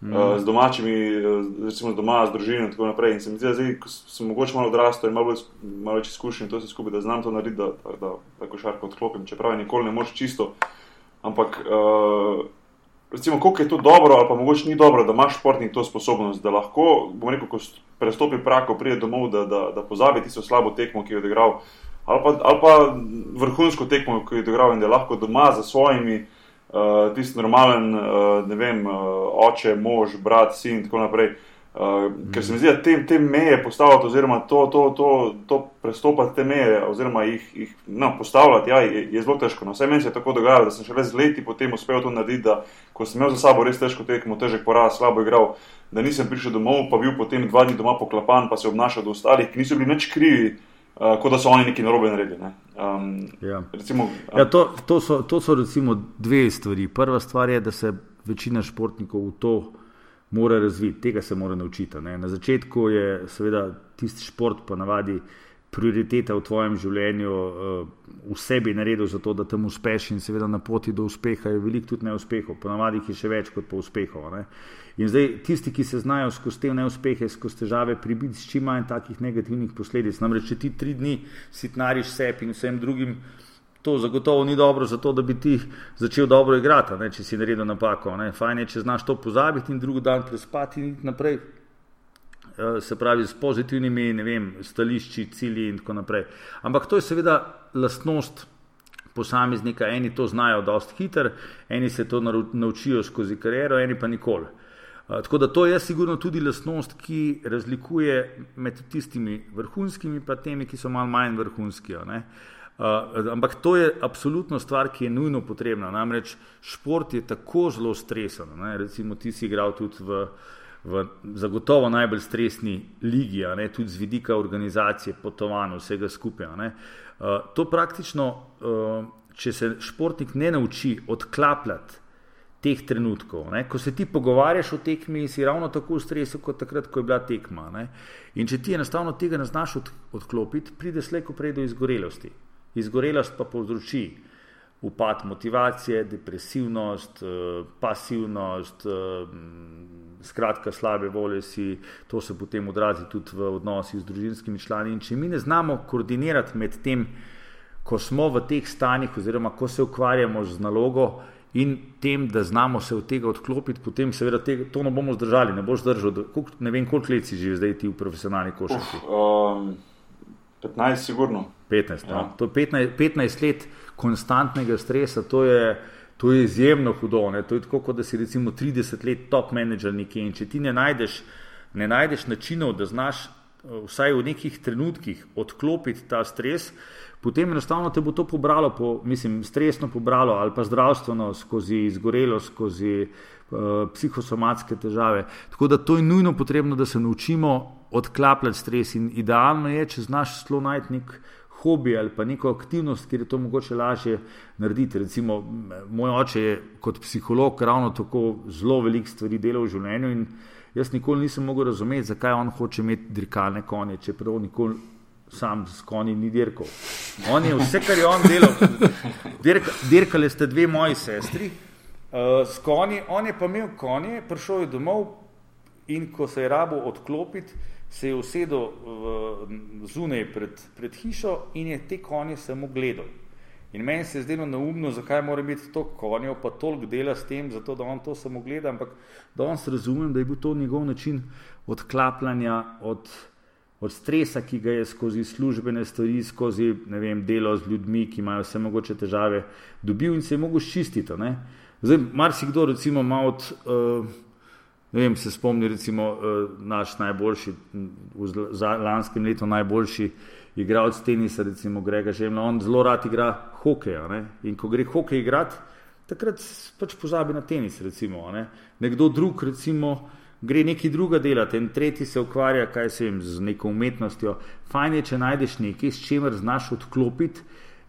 Mm. Uh, z domačimi, uh, recimo doma, z družino in tako naprej. In se mi zdi, da zdaj, ko sem mogoče malo odrastel in malo, malo več izkušenj, to se skupaj, da znam to narediti, da, da, da, da košarko odklopim, čeprav nikoli ne moreš čisto. Ampak, uh, recimo, koliko je to dobro, ali pa mogoče ni dobro, da imaš športnik to sposobnost, da lahko, bom rekel, ko prestopi prak, ko pride domov, da, da, da pozabi tisto slabo tekmo, ki je odigral ali pa, ali pa vrhunsko tekmo, ki je dograjen in da lahko doma za svojimi, uh, tisti normalen, uh, ne vem, uh, oče, mož, brat, sin in tako naprej. Uh, mm. Ker se mi zdi, da te, te meje postavljati, oziroma to, to, to, to prestopati te meje, oziroma jih, jih no, postavljati, ja, je, je zelo težko. No, vse meni se je tako dogajalo, da sem šele z leti potem uspel to narediti, da ko sem imel za sabo res težko tekmo, težek poraz, slabo igral, da nisem prišel domov, pa bil potem dva dni doma poklapan, pa se obnašal do ostalih, ki niso bili nič krivi. Uh, kot da so oni neki narobe naredili. Ne? Um, ja. Recimo, um, ja, to, to, so, to so recimo dve stvari. Prva stvar je, da se večina športnikov v to mora razviti, tega se mora naučiti. Ne? Na začetku je seveda tisti šport, ponavadi, prioriteta v tvojem življenju, uh, vse bi naredil za to, da tam uspeš in seveda na poti do uspeha je veliko tudi neuspehov, ponavadi je še več kot pa uspehov. Ne? In zdaj tisti, ki se znajo skozi te neuspehe, skozi težave pribiti s čim manj takih negativnih posledic. Namreč, če ti tri dni sitnariš sebi in vsem drugim, to zagotovo ni dobro za to, da bi ti začel dobro igrati, ne? če si naredil napako. Ne? Fajn je, če znaš to pozabiti in drugi dan prespati in naprej. Eh, se pravi, s pozitivnimi vem, stališči, cilji in tako naprej. Ampak to je seveda lastnost posameznika. Eni to znajo dosti hitro, eni se to naučijo skozi kariero, eni pa nikoli. Tako da to je sigurno tudi lastnost, ki razlikuje med tistimi vrhunskimi in temi, ki so malo manj vrhunski. Uh, ampak to je absolutno stvar, ki je nujno potrebna. Namreč šport je tako zelo stresen. Ne? Recimo, ti si igral tudi v uh, v zagotovo najbolj stresni ligi, ne, tudi z vidika organizacije, potovanj, vsega skupaj. Uh, to praktično, uh, če se športnik ne nauči odklapljati teh trenutkov, ne, ko se ti pogovarjaš o tekmi, si ravno tako v stresu, kot takrat, ko je bila tekma. Ne. In če ti enostavno tega ne znaš od, odklopiti, pride slejko prej do izgorelosti. Izgorelost pa povzroči upad motivacije, depresivnost, uh, pasivnost. Uh, skratka, slabe volje si, to se potem odrazi tudi v odnosih z družinskimi člani. In če mi ne znamo koordinirati med tem, ko smo v teh stanjih, oziroma ko se ukvarjamo z nalogo in tem, da znamo se od tega odklopiti, potem seveda tega, to ne bomo zdržali, ne boš zdržal. Ne vem, koliko let si že zdaj ti v profesionalni košarki. Um, 15, sigurno. 15, ja. no. 15, 15 let konstantnega stresa, to je. To je izjemno hudo. Ne? To je tako, kot da si recimo 30 let top menedžer nekje in če ti ne najdeš, ne najdeš načinov, da znaš eh, vsaj v nekih trenutkih odklopiti ta stres, potem enostavno te bo to pobralo, po, mislim, stresno pobralo ali pa zdravstveno skozi izgorelo, skozi uh, psihosomatske težave. Tako da to je nujno potrebno, da se naučimo odklapljati stres in idealno je, če znaš zelo najti nek hobi ali pa neko aktivnost, kjer je to mogoče lažje narediti. Recimo, moj oče je kot psiholog ravno tako zelo velik stvari delal v življenju in jaz nikoli nisem mogel razumeti, zakaj on hoče imeti dirkalne konje, čeprav nikoli sam s konji ni dirkal. On je vse, kar je on delal. Dirka, dirkali ste dve moji sestri uh, s konji, on je pa imel konje, prišel je domov in ko se je rabo odklopiti, se je usedel zunaj pred, pred hišo in je te konje samo gledal. In meni se je zdelo neumno, zakaj mora biti to konjo, pa toliko dela s tem, zato da on to samo gleda, ampak danes razumem, da je bil to njegov način odklapljanja od, od stresa, ki ga je skozi službene stvari, skozi vem, delo z ljudmi, ki imajo vse mogoče težave, dobil in se je mogel čistiti. Zdaj, marsikdo recimo ima od. Uh, Ne vem, se spomni, recimo, eh, naš najboljši, v lanskem letu najboljši igralec tenisa, recimo Grega Žemlja. On zelo rad igra hokej. In ko gre hokej igrati, takrat pač pozabi na tenis. Recimo, ne? Nekdo drug, recimo, gre nekaj druga delati, en tretji se ukvarja vem, z neko umetnostjo. Fajn je, če najdeš nekaj, s čimer znaš odklopiti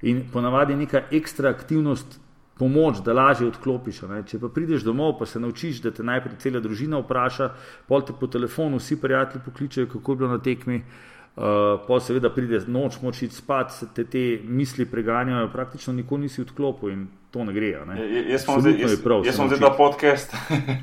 in ponavadi neka ekstra aktivnost pomoč, da lažje odklopiš. Ne? Če pa prideš domov, pa se naučiš, da te najprej cela družina vpraša, pol te po telefonu vsi prijatelji pokličejo, kako je bilo na tekmi. Uh, pa seveda pride noč, moč iti spat, te, te misli preganjajo, praktično nikoli nisi odklopil in to ne gre. Ne? Jaz sem zdaj ta podcast,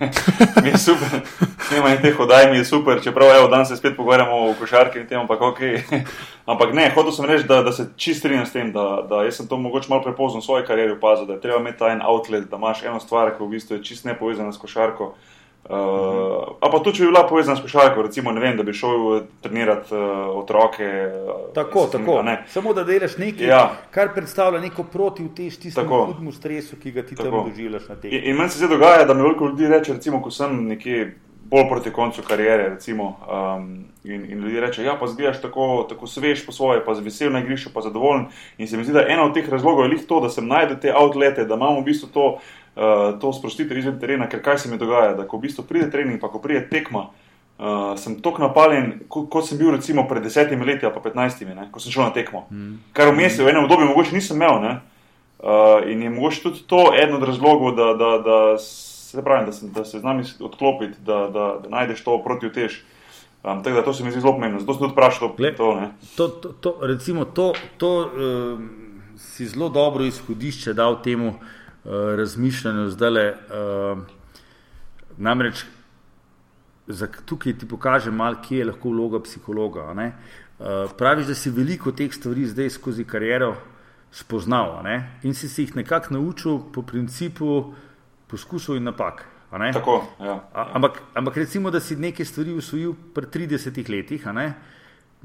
*laughs* mi je super, snemanje teh oddaj mi je super, čeprav evo, danes se spet pogovarjamo o košarki in tem, ampak ok. *laughs* ampak ne, hotel sem reči, da, da se čist strinjam s tem, da, da jaz sem to mogoče malo prepozno v svoji karieri opazil, da je treba imeti ta en outlet, da imaš eno stvar, ki v bistvu je čist nepovezana s košarko. Uh, a pa tudi, če bi bila povezana s košarko, recimo, vem, da bi šel trenirati uh, otroke. Tako, sem, tako. Samo da delaš nekaj, ja. kar predstavlja neko protivtež tistemu hudemu stresu, ki ga ti tako. tam doživljaš na tem. In, in meni se zdaj dogaja, da mi veliko ljudi reče, recimo, ko sem nekje bolj proti koncu karijere, recimo, um, in, in ljudi reče, ja, pa zbijaš tako, tako svež po svoje, pa z vesel na igrišču, pa zadovoljen. In se mi zdi, da eno od teh razlogov je lih to, da sem najdel te outlete, da imamo v bistvu to uh, to sprostiti izven terena, ker kaj se mi dogaja, da ko v bistvu pride trening, pa ko pride tekma, uh, sem tako napaljen, kot ko sem bil recimo pred desetimi leti, pa petnajstimi, ne, ko sem šel na tekmo. Mm. Kar v mesecu, v enem obdobju, mogoče nisem imel. Ne, uh, in je mogoče tudi to eden od razlogov, da, da, da, se, pravim, da, sem, da se z nami odklopiti, da, da, da najdeš to protivtež. Um, tako da to se mi zdi zelo pomembno. Zato sem tudi vprašal Glej, to. ne. To, to, to, recimo, to, to uh, si zelo dobro izhodišče dal temu uh, razmišljanju zdaj. Uh, namreč za, tukaj ti pokaže malo, kje je lahko vloga psihologa. ne. Uh, praviš, da si veliko teh stvari zdaj skozi kariero spoznal ne, in si se jih nekako naučil po principu poskusov in napak. Tako, ja. A- Ampak, ampak recimo, da si neke stvari usvojil pri 30 letih, a ne?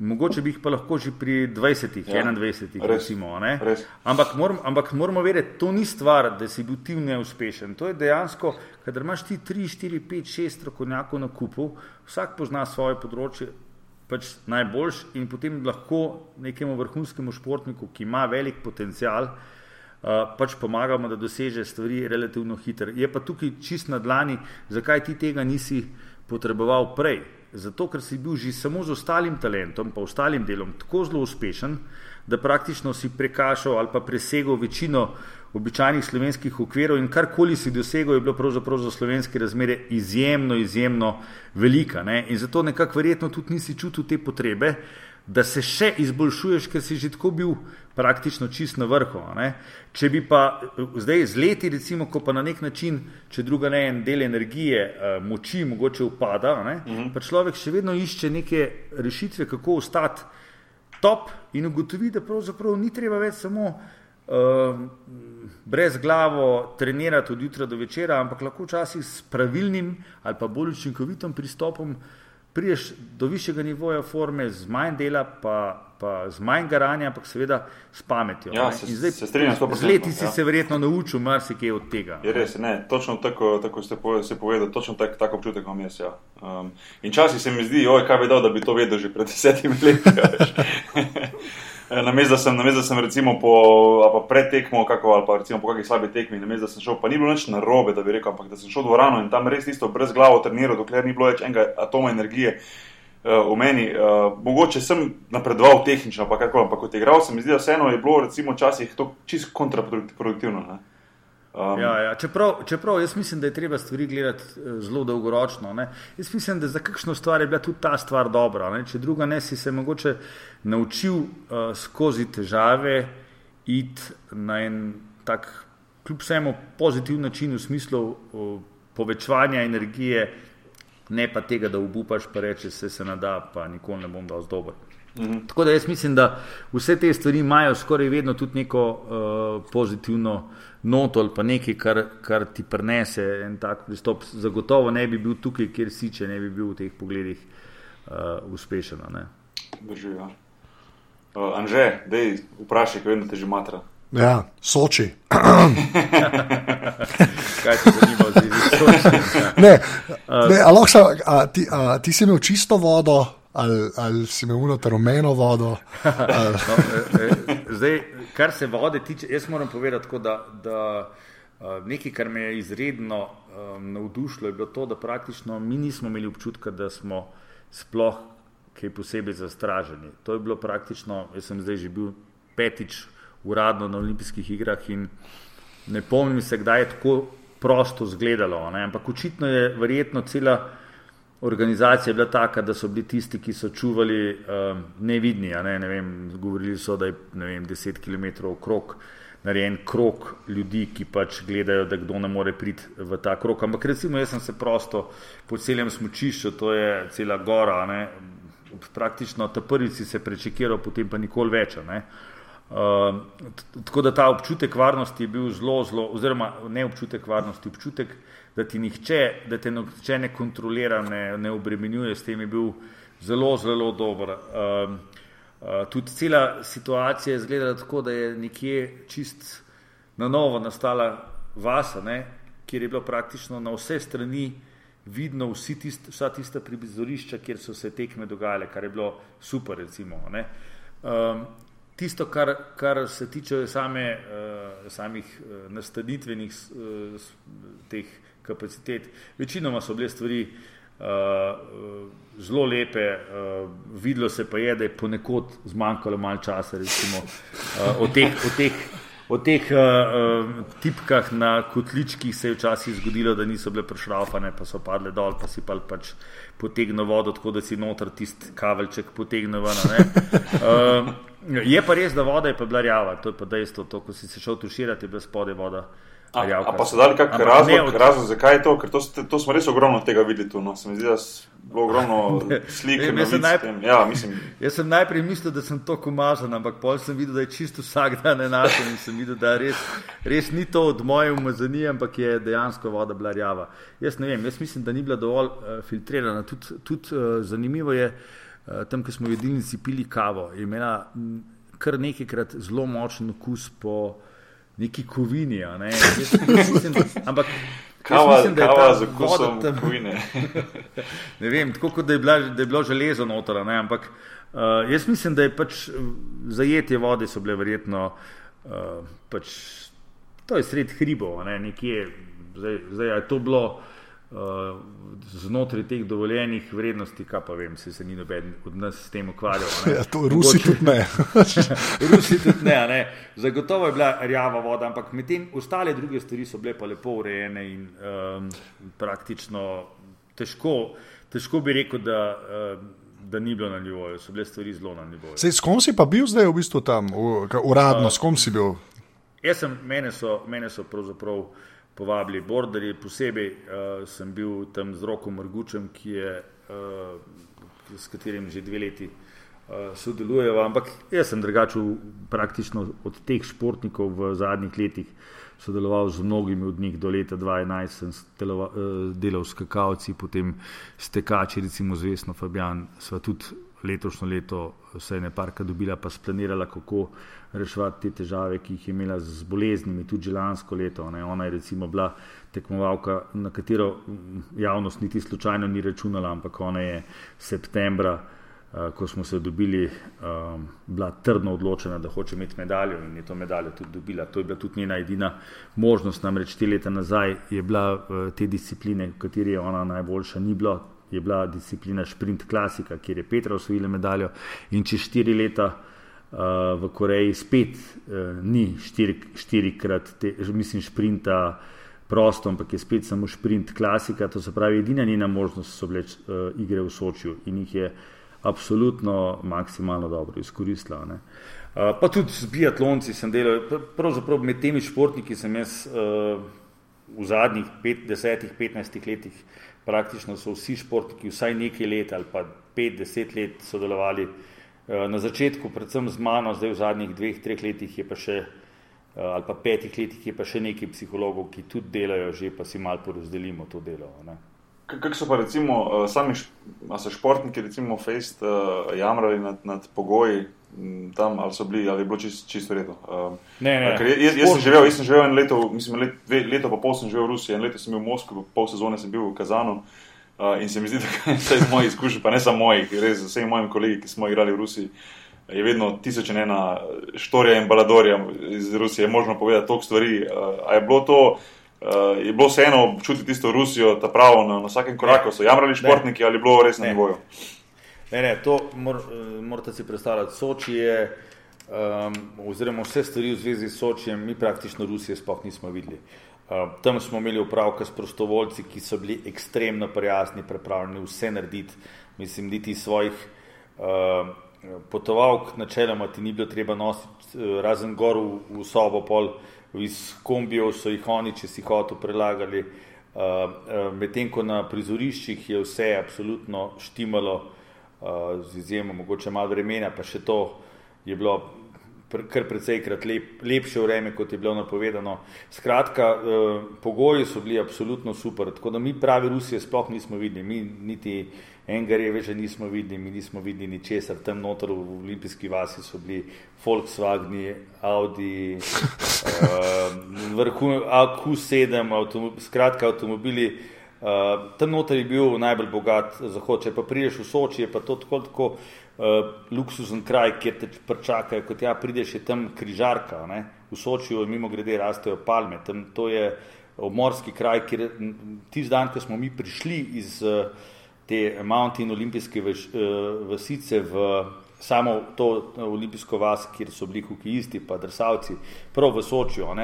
Mogoče bi jih pa lahko že pri 20, Ja, ja, 21, res, recimo. res. Ampak, moram, ampak moramo vedeti, to ni stvar, da si bil ti neuspešen. To je dejansko, kadar imaš ti 3, 4, 5, 6 strokovnjakov na kupu, vsak pozna svoje področje. Pač najboljš in potem lahko nekemu vrhunskemu športniku, ki ima velik potencial, pač pomagamo, da doseže stvari relativno hitro. Je pa tukaj čist na dlani, zakaj ti tega nisi potreboval prej. Zato, ker si bil že samo z ostalim talentom, pa ostalim delom tako zelo uspešen, da praktično si prekašal ali pa presegel večino običajnih slovenskih okvirov in karkoli si dosegel, je bilo pravzaprav za slovenske razmere izjemno, izjemno velika. Ne? In zato nekako verjetno tudi nisi čutil te potrebe, da se še izboljšuješ, ker si že tako bil praktično čist na vrhu. ne. Če bi pa zdaj z leti, recimo, ko pa na nek način, če druga ne en del energije, eh, moči mogoče upada, ne, pa človek še vedno išče neke rešitve, kako ostati top in ugotovi, da pravzaprav ni treba več samo uh, brez glavo trenirati od jutra do večera, ampak lahko včasih s pravilnim ali pa bolj učinkovitim pristopom priješ do višjega nivoja forme, z manj dela, pa, pa z manj garanja, ampak seveda s pametjo. Ja, ne. se- In zdaj, se strinjam 100%, Z leti si ja. se verjetno naučil marsikaj od tega. Je res, ne, točno tako, tako ste povedali, se povedal, točno tak, tako občutek imam jaz. Ja. Um, in časi se mi zdi, oj, kaj bi dal, da bi to vedel že pred desetimi leti. *laughs* veš. Namesto da sem, namesto da sem recimo po, pa pred tekmo, kako, ali pa recimo po kakšni slabi tekmi, namesto da sem šel, pa ni bilo nič narobe, da bi rekel, ampak da sem šel v dvorano in tam res isto brez glavo treniral, dokler ni bilo več enega atoma energije uh, v meni. Uh, mogoče sem napredoval tehnično, pa kako, ampak kot igral se mi zdi, da vseeno je bilo recimo včasih to čist kontraproduktivno. ne. Um, Ja, ja. Čeprav, čeprav jaz mislim, da je treba stvari gledati eh, zelo dolgoročno. Ne. Jaz mislim, da za kakšno stvar je bila tudi ta stvar dobra. Ne. Če druga ne, si se mogoče naučil uh, skozi težave iti na en tak, kljub vsemu, pozitiven način v smislu uh, povečevanja energije, ne pa tega, da obupaš, pa rečeš, se se nada, pa nikoli ne bom dal dober. Mhm. Tako da jaz mislim, da vse te stvari imajo skoraj vedno tudi neko uh, pozitivno noto ali pa nekaj, kar, kar ti prenese en tak pristop. Zagotovo ne bi bil tukaj, kjer si, če ne bi bil v teh pogledih uh, uspešen. Drži, ja. Uh, Anže, dej, vprašaj, kaj vem, da te že matra. Ja, Soči. *laughs* Kaj te zanima v zvezi s tem? Ne, ne, a lahko a, ti, a, ti si imel čisto vodo, ali, ali si imel uno rumeno vodo. *laughs* Ali, No, eh, eh, zdaj, kar se vode tiče, jaz moram povedati, tako, da, da nekaj, kar me je izredno um, navdušilo, je bilo to, da praktično mi nismo imeli občutka, da smo sploh kaj posebej zastraženi. To je bilo praktično, jaz sem zdaj že bil petič uradno na olimpijskih igrah in ne pomnim se, kdaj je tako prosto izgledalo. Ampak očitno je verjetno cela organizacija bila taka, da so bili tisti, ki so čuvali um, nevidni. Ne? Ne vem, govorili so, da je vem, 10 km okrog narejen krok ljudi, ki pač gledajo, da kdo ne more priti v ta krok. Ampak recimo, jaz sem se prosto po celem smočišču, to je cela gora, ne? praktično ta prvi si se prečekiral, potem pa nikoli več. Ne? Uh, tako da ta občutek varnosti je bil zelo, zelo, oziroma ne občutek varnosti, občutek, da ti nihče, da te nihče ne kontrolira, ne, ne obremenjuje, s tem je bil zelo, zelo dober. Uh, uh, tudi cela situacija je izgledala tako, da je nekje čist na novo nastala vasa, ne, kjer je bilo praktično na vse strani vidno tist, vsa tista prizorišča, kjer so se tekme dogajale, kar je bilo super. Recimo, ne. um, tisto, kar, kar se tiče same, uh, samih uh, nastanitvenih uh, teh kapacitet, večinoma so bile stvari uh, uh, zelo lepe, uh, videlo se pa je, da je ponekod zmanjkalo malo časa, recimo, uh, od teh. Od teh o teh uh, tipkah na kotličkih se je včasih zgodilo, da niso bile prešrafane, pa so padle dol, pa si pa pač potegnil vodo, tako da si noter tisti kavelček potegnil. Uh, je pa res, da voda je pa bila rjava, to je pa dejstvo, to, ko si se šel tuširati, je bila spodaj voda. A, a pa so dali kakšen razlog, od... razlog, zakaj je to? Ker to, to smo res ogromno tega videli tu. No. Se mi zdi, da bilo ogromno *laughs* slik. Ja, jaz sem najprej mislil, da sem to komazan, ampak pol sem videl, da je čisto vsak dan enako in sem videl, da res, res ni to od moje umazanije, ampak je dejansko voda bila rjava. Jaz ne vem, jaz mislim, da ni bila dovolj uh, filtrirana. Tudi tud, uh, zanimivo je, uh, tam, ko smo v jedilnici pili kavo, je imela m, kar nekajkrat zelo močen okus po neki kovini. Ne? *laughs* Ampak Kava, mislim, da je kava za kusom tam, *laughs* ne vem, tako kot da je, bila, da je bilo železo noter, ampak uh, jaz mislim, da je pač eh, zajetje vode so bile verjetno, uh, pač, to je sred hribov, ne, nekje, zdaj, zdaj je to bilo. Uh, znotraj teh dovoljenih vrednosti, kaj pa vem, se, se ni noben od nas s tem ukvarjal. *laughs* Ja, to Rusi tudi ne. *laughs* Rusi tudi ne, ne. Zagotovo je bila rjava voda, ampak medtem ostale druge stvari so bile pa lepo urejene in um, praktično težko, težko bi rekel, da. Um, Da ni bilo na nivoju, so bile stvari zelo na nivoju. Sej, s kom si pa bil zdaj v bistvu tam, uradno, uh, s kom si bil? Jaz sem, mene so, mene so pravzaprav uh, povabili borderji, posebej uh, sem bil tam z Rokom Mrgučem, ki je, uh, s katerim že dve leti uh, sodelujeva. Ampak jaz sem drugače praktično od teh športnikov v zadnjih letih sodeloval z mnogimi od njih. Do leta 2011 sem stelova, uh, delal s kakavci, potem stekači, recimo zvestno Fabijan, sva tudi letošnjo leto vse ne parka dobila, pa splanirala, kako reševati te težave, ki jih je imela z boleznimi, tudi lansko leto. Ne. Ona je recimo bila tekmovalka, na katero javnost niti slučajno ni računala, ampak ona je septembra, uh, ko smo se dobili, um, bila trdno odločena, da hoče imeti medaljo in je to medaljo tudi dobila. To je bila tudi njena edina možnost, namreč te leta nazaj je bila uh, te discipline, v kateri je ona najboljša, ni bilo. Je bila disciplina Sprint Klasika, kjer je Petra osvojila medaljo, in čez štiri leta uh, v Koreji spet uh, ni štiri, štirikrat, te, mislim, sprinta prosto, ampak je spet samo sprint klasika. To se pravi, edina njena možnost so bile uh, igre v Sočju in jih je absolutno maksimalno dobro izkoristila. Ne. Uh, pa tudi z biatlonci sem delal, pravzaprav med temi športniki sem jaz uh, v zadnjih 10-15 letih, praktično so vsi športniki vsaj nekaj let ali pa 5-10 let sodelovali Eh, na začetku, predvsem z mano, zdaj v zadnjih dveh, treh letih je pa še, eh, ali pa petih letih je pa še nekaj psihologov, ki tudi delajo, že pa si malo porazdelimo to delo. Kako so pa recimo eh, sami športniki, recimo Fejst, jamrali nad, nad pogoji tam, ali so bili, ali je bilo čist, čisto redo? Ne, ne. Jaz, jaz, sem živel, jaz sem živel en leto, mislim, let, dve, leto pa pol sem živel v Rusiji, en leto sem bil v Moskvi, pol sezone sem bil v Kazanu. Uh, in se mi zdi, *laughs* da je iz mojih izkušenj, pa ne samo mojih, res z vsemi mojimi kolegi, ki smo igrali v Rusiji, je vedno tisoč in ena štorija in baladorija iz Rusije. Je možno povedati toliko stvari. Uh, je bilo to, uh, je bilo vseeno občutiti tisto Rusijo, ta pravo na, na vsakem koraku, so jamrali športniki ne. ali bilo res na nivoju. Ne, ne, to mor, morate si predstavljati. Soči je, um, oziroma vse stvari v zvezi s Sočijem, mi praktično Rusije sploh nismo videli. Uh, tam smo imeli upravka s prostovoljci, ki so bili ekstremno prijazni, pripravljeni vse narediti. Mislim, niti svojih uh, potovalk, načeloma ti ni bilo treba nositi, uh, razen gor v, v sobo, pol iz kombijev so jih oni, če si hotel, prelagali. Uh, uh, Medtem ko na prizoriščih je vse absolutno štimalo, uh, z izjemo mogoče malo vremena, pa še to je bilo kar precejkrat lep, lepše vreme, kot je bilo napovedano. Skratka, eh, pogoji so bili absolutno super, tako da mi pravi Rusije sploh nismo videli, mi niti Engarjeve že nismo videli, mi nismo videli ničesar, tam notor v olimpijski vasi so bili Volkswagen, Audi, eh, vrhu Q7, avtomob, skratka avtomobili. Uh, tam noter je bil najbolj bogat zahod. Če pa prideš v Soči, je pa to tako, tako uh, luksuzen kraj, kjer te pričakajo, kot ja, prideš, je tam križarka. Ne? V Sočiju, mimo grede, rastejo palme. Tam, to je obmorski kraj, kjer tisti dan, ko smo mi prišli iz uh, te Mountain olimpijske veš, uh, vasice v samo to olimpijsko vas, kjer so bili hokejisti, pa drsavci, prav v Sočijo.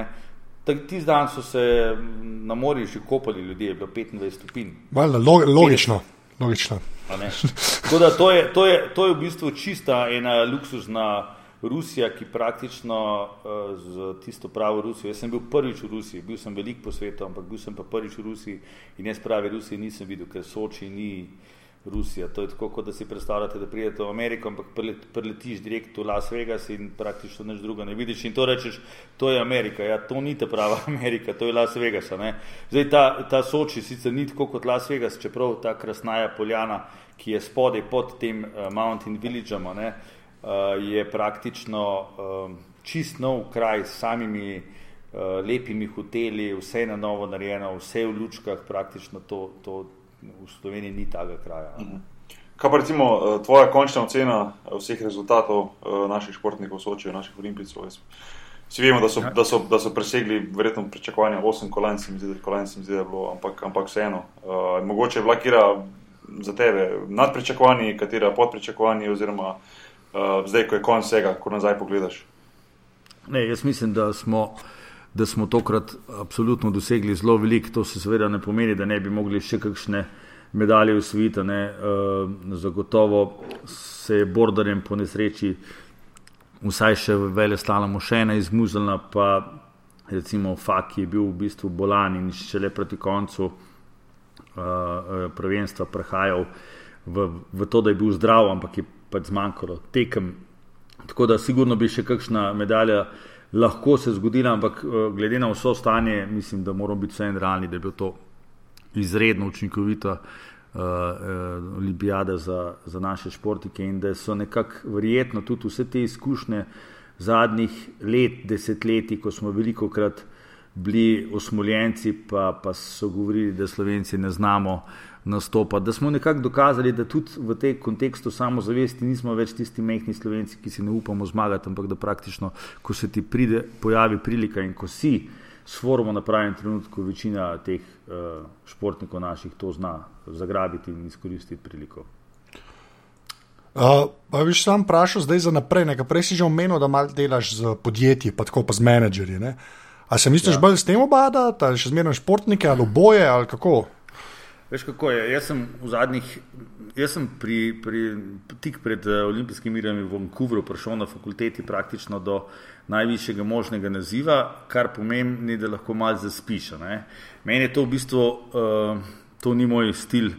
Ti dan so se na morju že kopali ljudje, je bilo 25 stopinj. Logično. logično. Da, to, je, to, je, to je v bistvu čista ena luksuzna Rusija, ki praktično uh, z tisto pravo Rusijo. Jaz sem bil prvič v Rusiji, bil sem velik po svetu, ampak bil sem pa prvič v Rusiji in jaz pravi Rusiji nisem videl, ker Soči ni. Rusija. To je tako, kot da si predstavljate, da pridete v Ameriko, ampak preletiš direkt v Las Vegas in praktično nič druga ne vidiš. In to rečeš, to je Amerika. Ja, to ni ta prava *laughs* Amerika, to je Las Vegas. Zdaj ta, ta Soči sicer ni tako kot Las Vegas, čeprav ta krasnaja poljana, ki je spodaj pod tem uh, Mountain Villageom, uh, je praktično uh, čist nov kraj s samimi uh, lepimi hoteli, vse na novo narejeno, vse v lučkah, praktično to. to v Sloveniji ni tega kraja. Mhm. Kaj pa recimo eh, tvoja končna ocena eh, vseh rezultatov eh, naših športnikov, sočijo naših olimpijcev? Vsi vemo, da so, ja. da, so, da so presegli verjetno pričakovanja 8 kolajn, se mi zdi, kolajn se mi zdi, da je bilo, ampak, ampak vseeno. Uh, mogoče je bila kira za tebe nad pričakovanji, katera pod pričakovanji, oziroma uh, zdaj, ko je konc vsega, ko nazaj pogledaš. Ne, jaz mislim, da smo da smo tokrat absolutno dosegli zelo veliko. To se seveda ne pomeni, da ne bi mogli še kakšne medalje usvojiti. Uh, zagotovo se je Borderjem po nesreči vsaj še v vele stala mošena izmuzelna, pa recimo Faki je bil v bistvu bolan in šele proti koncu uh, prvenstva prehajal v, v to, da je bil zdrav, ampak je pač zmanjkalo tekem. Tako da sigurno bi še kakšna medalja lahko se zgodila, ampak eh, glede na vso stanje, mislim, da moramo biti vseeno realni, da je bilo to izredno učinkovito. Uh, uh, olimpijada za, za naše športnike in da so nekako verjetno tudi vse te izkušnje zadnjih let, desetletij, ko smo veliko krat bili osmoljenci, pa, pa so govorili, da slovenci ne znamo uh, nastopa, da smo nekako dokazali, da tudi v tem kontekstu samozavesti nismo več tisti mehki slovenci, ki si ne upamo zmagati, ampak da praktično, ko se ti pride, pojavi prilika in ko si sformo na pravem trenutku, večina teh uh, športnikov naših to zna zagrabiti in izkoristiti priliko. Uh, pa bi še sam vprašal, zdaj za naprej. Nekaj prej si že omenil, da malo delaš z podjetji, pa tako pa z menedžerji. Ali se misliš ja. bolj s tem obadati, ali še zmeraj športnike, ali oboje, ali kako? Veš kako je? Jaz sem v zadnjih, jaz sem pri, pri, tik pred uh, olimpijskimi igrami v Vancouvru prišel na fakulteti praktično do najvišjega možnega naziva, kar pomeni, da lahko malo zaspiš. Meni je to v bistvu, uh, to ni moj stil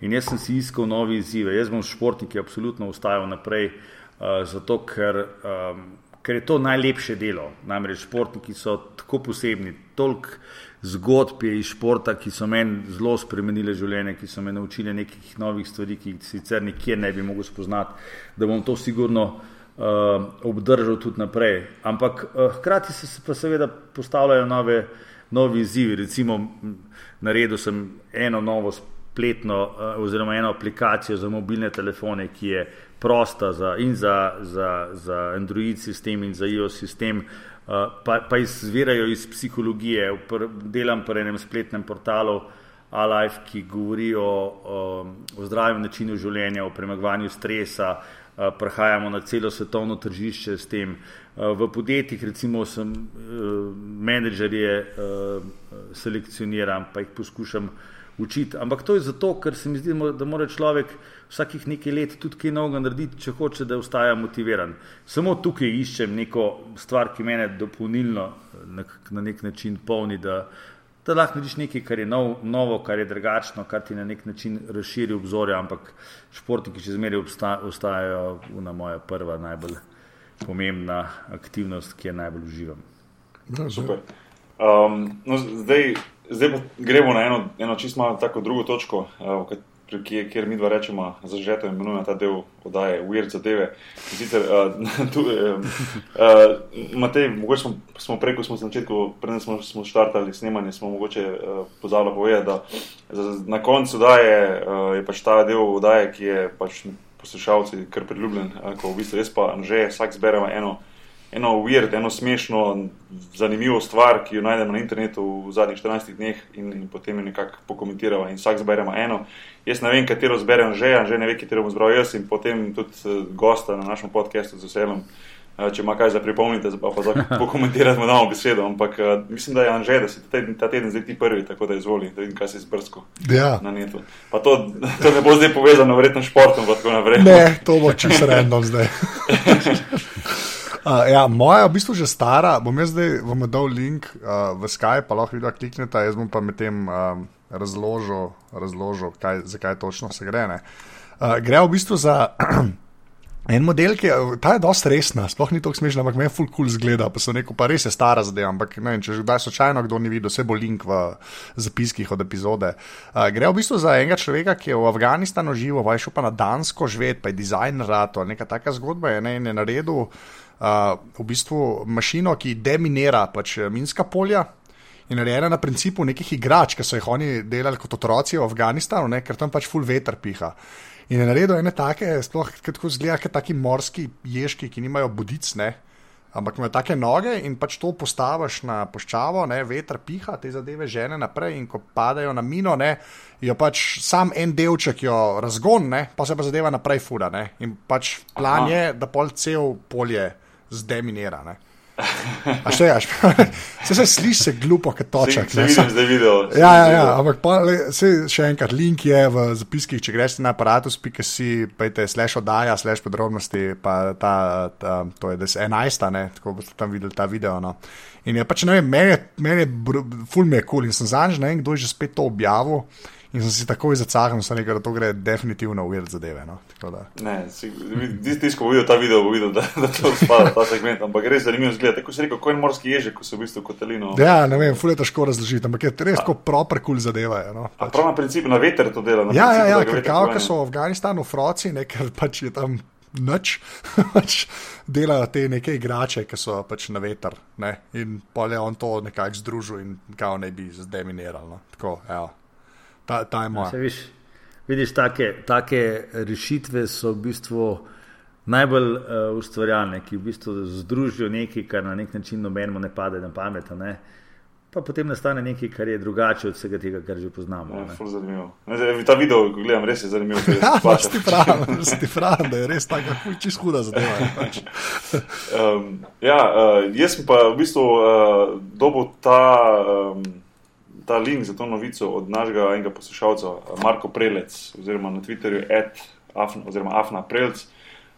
in jaz sem si iskal nove izzive. Jaz bom športnik, ki je absolutno ustajal naprej, uh, zato ker. Um, Ker je to najlepše delo, namreč športniki so tako posebni, toliko zgodb iz športa, ki so meni zelo spremenile življenje, ki so me naučile nekih novih stvari, ki jih sicer nikjer ne bi mogel spoznati, da bom to sigurno uh, obdržal tudi naprej. Ampak uh, hkrati se pa seveda postavljajo nove, novi izzivi. Recimo, naredil sem eno novo spletno uh, oziroma eno aplikacijo za mobilne telefone, ki je prosta za, in za, za, za Android sistem in za iOS sistem. Eh, pa, pa izvirajo iz psihologije. Pr, delam pri enem spletnem portalu Alive, ki govori o, o, o zdravem načinu življenja, o premagovanju stresa. Uh, prehajamo na celo svetovno tržišče s tem. Uh, v podjetjih, recimo, sem uh, menedžerje uh, selekcioniran, pa jih poskušam učiti. Ampak to je zato, ker se mi zdi, da mora človek vsakih nekaj let tudi kaj novega narediti, če hoče, da ostaja motiviran. Samo tukaj iščem neko stvar, ki me dopolnilno na nek način polni, da, da lahko narediš nekaj, kar je nov, novo, kar je drugačno, kar ti na nek način razširi obzorje, ampak športniki še zmeraj ostajajo na moja prva najbolj pomembna aktivnost, ki je najbolj uživam. No, super. Um, no, zdaj, zdaj gremo na eno, eno čisto tako drugo točko, uh, kjer, kjer mi dva rečemo, zažeto imenujemo ta del oddaje, uvir za deve. Sicer, *laughs* uh, tu, uh, uh, Matej, mogoče smo, smo prej, ko smo na začetku, preden smo, smo štartali snemanje, smo mogoče uh, pozabili povedati, da na koncu oddaje uh, je pač ta del oddaje, ki je pač poslušalci kar priljubljen, uh, ko v bistvu res pa že vsak zberemo eno. Eno weird, eno smešno, zanimivo stvar, ki jo najdemo na internetu v zadnjih 14 dneh in, in potem jo nekako pokomentiramo in vsak zberemo eno. Jaz ne vem, katero zberem že, že ne vem, katero bom zbral jaz in potem tudi uh, gosta na našem podkastu z veseljem. Uh, če ima kaj za pripomnite, pa, pa za *laughs* pokomentirati, da imamo besedo. Ampak uh, mislim, da je Anže, da si ta teden, ta teden zdaj ti prvi, tako da izvoli, da vidim, kaj si zbrsko Ja. na netu. Pa to, to ne bo zdaj povezano, verjetno s športom, pa tako naprej. Ne, to bo čisto random zdaj. *laughs* Uh, ja, moja je v bistvu že stara, bom jaz zdaj vam dal link uh, v Skype, pa lahko vidva kliknete, jaz bom pa med tem um, razložil, razložil kaj, zakaj točno se gre. ne. Uh, gre v bistvu za *clears throat* en model, ki je, ta je dosti resna, sploh ni tako smešna, ampak me je full cool zgleda, pa sem rekel, pa res je stara zadeva, ampak ne vem, če že kdaj slučajno kdo ni videl, vse bo link v zapiskih od epizode. Uh, gre v bistvu za enega človeka, ki je v Afganistanu živel, pa je šel pa na Dansko živeti, pa je dizajner rato, neka taka zgodba je, ne, in je naredil uh, v bistvu mašino, ki deminira pač eh, minska polja. In narejena na principu nekih igrač, ki so jih oni delali kot otroci v Afganistanu, ne, ker tam pač full veter piha. In je naredil ene take, sploh tako zgleda, kot taki morski ježki, ki nimajo budic, ne, ampak imajo take noge in pač to postaviš na poščavo, ne, veter piha, te zadeve žene naprej in ko padajo na mino, ne, jo pač sam en delček jo razgon, ne, pa se pa zadeva naprej fura. Ne, in pač plan je, da pol cel polje zdeminira. Ne. A še jaš, *laughs* se, se sliši se glupo, kot točak. Se ne, vidim zdaj video. se Ja, ja, ja, ampak pa, le, sej, še enkrat, link je v zapiskih, če greš na aparatus.si, pejte slash oddaja, slash podrobnosti, pa ta, ta to je des 11, ne, tako boste tam videli ta video. No. In je pač, ne vem, meni je, meni je ful mi je kul cool. in sem zanj, ne vem, kdo je že spet to objavil. In sem si takoj zacahnil, sem rekel, da to gre definitivno v weird zadeve. No. Ne, si- ti, ti, ko videl ta video, bo videl, da, da to spada ta segment. Ampak res zanimivo zgleda. Tako si rekel, kot en morski ježek, ko se v bistvu kotelino. Ja, ne vem, ful je težko razložiti, ampak je res tako proper kul cool zadeva. Je, no. A prav na principu, na veter to dela. Ja, ja, ja ker kao, ker so v Afganistanu froci, ne, ker pač je tam noč, *laughs* pač delajo te neke igrače, ki so pač na veter. Ne, in pol je on to nekako združil in kao ne bi zdeminiral. No. Tako, evo. Ta, ta je Se moja. viš, vidiš, take, take rešitve so v bistvu najbolj uh, ustvarjalne, ki v bistvu združijo nekaj, kar na nek način nobenemu ne pade na pamet. a Ne? Pa potem nastane nekaj, kar je drugače od vsega tega, kar že poznamo. Ja, ful zanimivo. Ne, zdaj, ta video, ko gledam, res je zanimiv. ker *laughs* Ja, splača. ti prav, imaš ti prav, da je res tako, čist huda zadeva. Pač. *laughs* Um, ja, uh, jaz sem pa v bistvu uh, dobil ta, um, ta link za to novico od našega enega poslušalca, uh, Marko Prelec, oziroma na Twitterju, afna, oziroma Afna Prelec.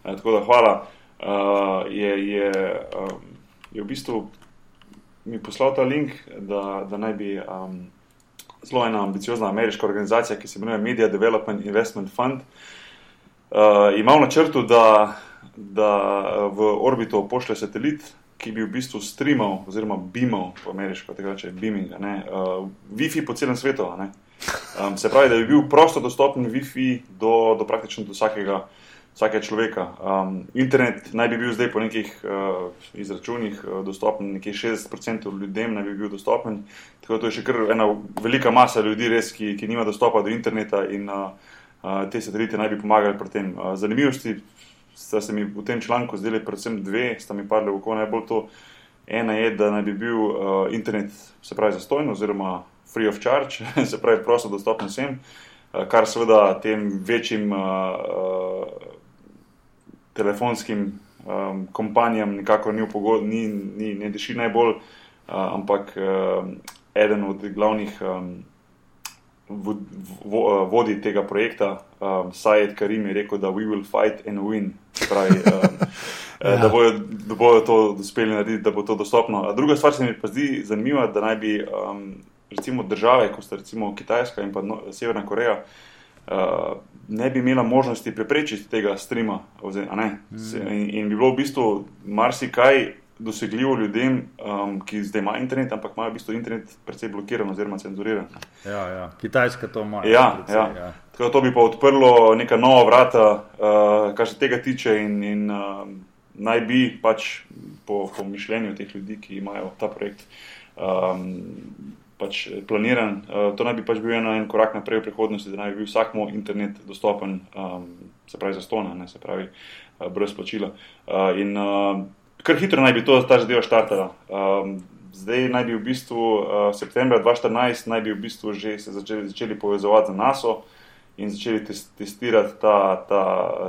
Uh, tako da hvala. Uh, je, je, um, je v bistvu mi poslal ta link, da, da naj bi um, zelo ena ambiciozna ameriška organizacija, ki se imenuje Media Development Investment Fund, uh, ima v načrtu, da, da v orbito pošlje satelit, ki bi v bistvu streamal, oziroma beamal, po ameriško, tega reče beaming, uh, Wi-Fi po celem svetu. Um, se pravi, da bi bil prosto dostopen Wi-Fi do, do praktično do vsakega, vsakega človeka. Um, internet naj bi bil zdaj po nekih uh, izračunih uh, dostopen, nekje 60% ljudem naj bi bil dostopen. Tako da je še kar ena velika masa ljudi, res, ki, ki nima dostopa do interneta in uh, uh, te satelite naj bi pomagali pri tem. Uh, zanimivosti sta se mi v tem članku zdeli predvsem dve, sta mi padle v oko najbolj to. Ena je, da naj bi bil uh, internet, se pravi, zastojen oziroma free of charge, *laughs* se pravi, prosto dostopen vsem, uh, kar seveda tem večjim uh, uh, telefonskim um, kompanijam nikakor ni, upogod, ni, ni ne diši najbolj, uh, ampak um, eden od glavnih um, vo, vo, uh, vodij tega projekta, um, Sajed Karim, je rekel, da we will fight and win. Pravi, um, *laughs* ja. da, bojo, da bojo to uspeli narediti, da bo to dostopno. A druga stvar se mi pa zdi zanimiva, da naj bi um, recimo države, kot sta recimo Kitajska in pa no, Severna Koreja, uh, ne bi imela možnosti preprečiti tega streama. Ozir, a ne? Se- in, in bi bilo v bistvu marsikaj dosegljivo ljudem, um, ki zdaj imajo internet, ampak imajo v bistvu internet precej blokiran oziroma cenzuriran. Ja, ja. Kitajska to ima. Ja, precej, ja. Tako da to bi pa odprlo neka nova vrata, uh, kar se tega tiče, in, in uh, naj bi pač po, po mišljenju teh ljudi, ki imajo ta projekt. Um, Pač planiran, uh, to naj bi pač bil en, en korak naprej v prihodnosti, da naj bi bil vsakmu internet dostopen, um, se pravi, za stona, ne se pravi, uh, brez plačila. Uh, in uh, kar hitro naj bi to ta zadeva štartala. Um, zdaj naj bi v bistvu uh, septembra 2014 naj bi v bistvu že se začeli, začeli povezovati z NASO in začeli tes, testirati ta, ta,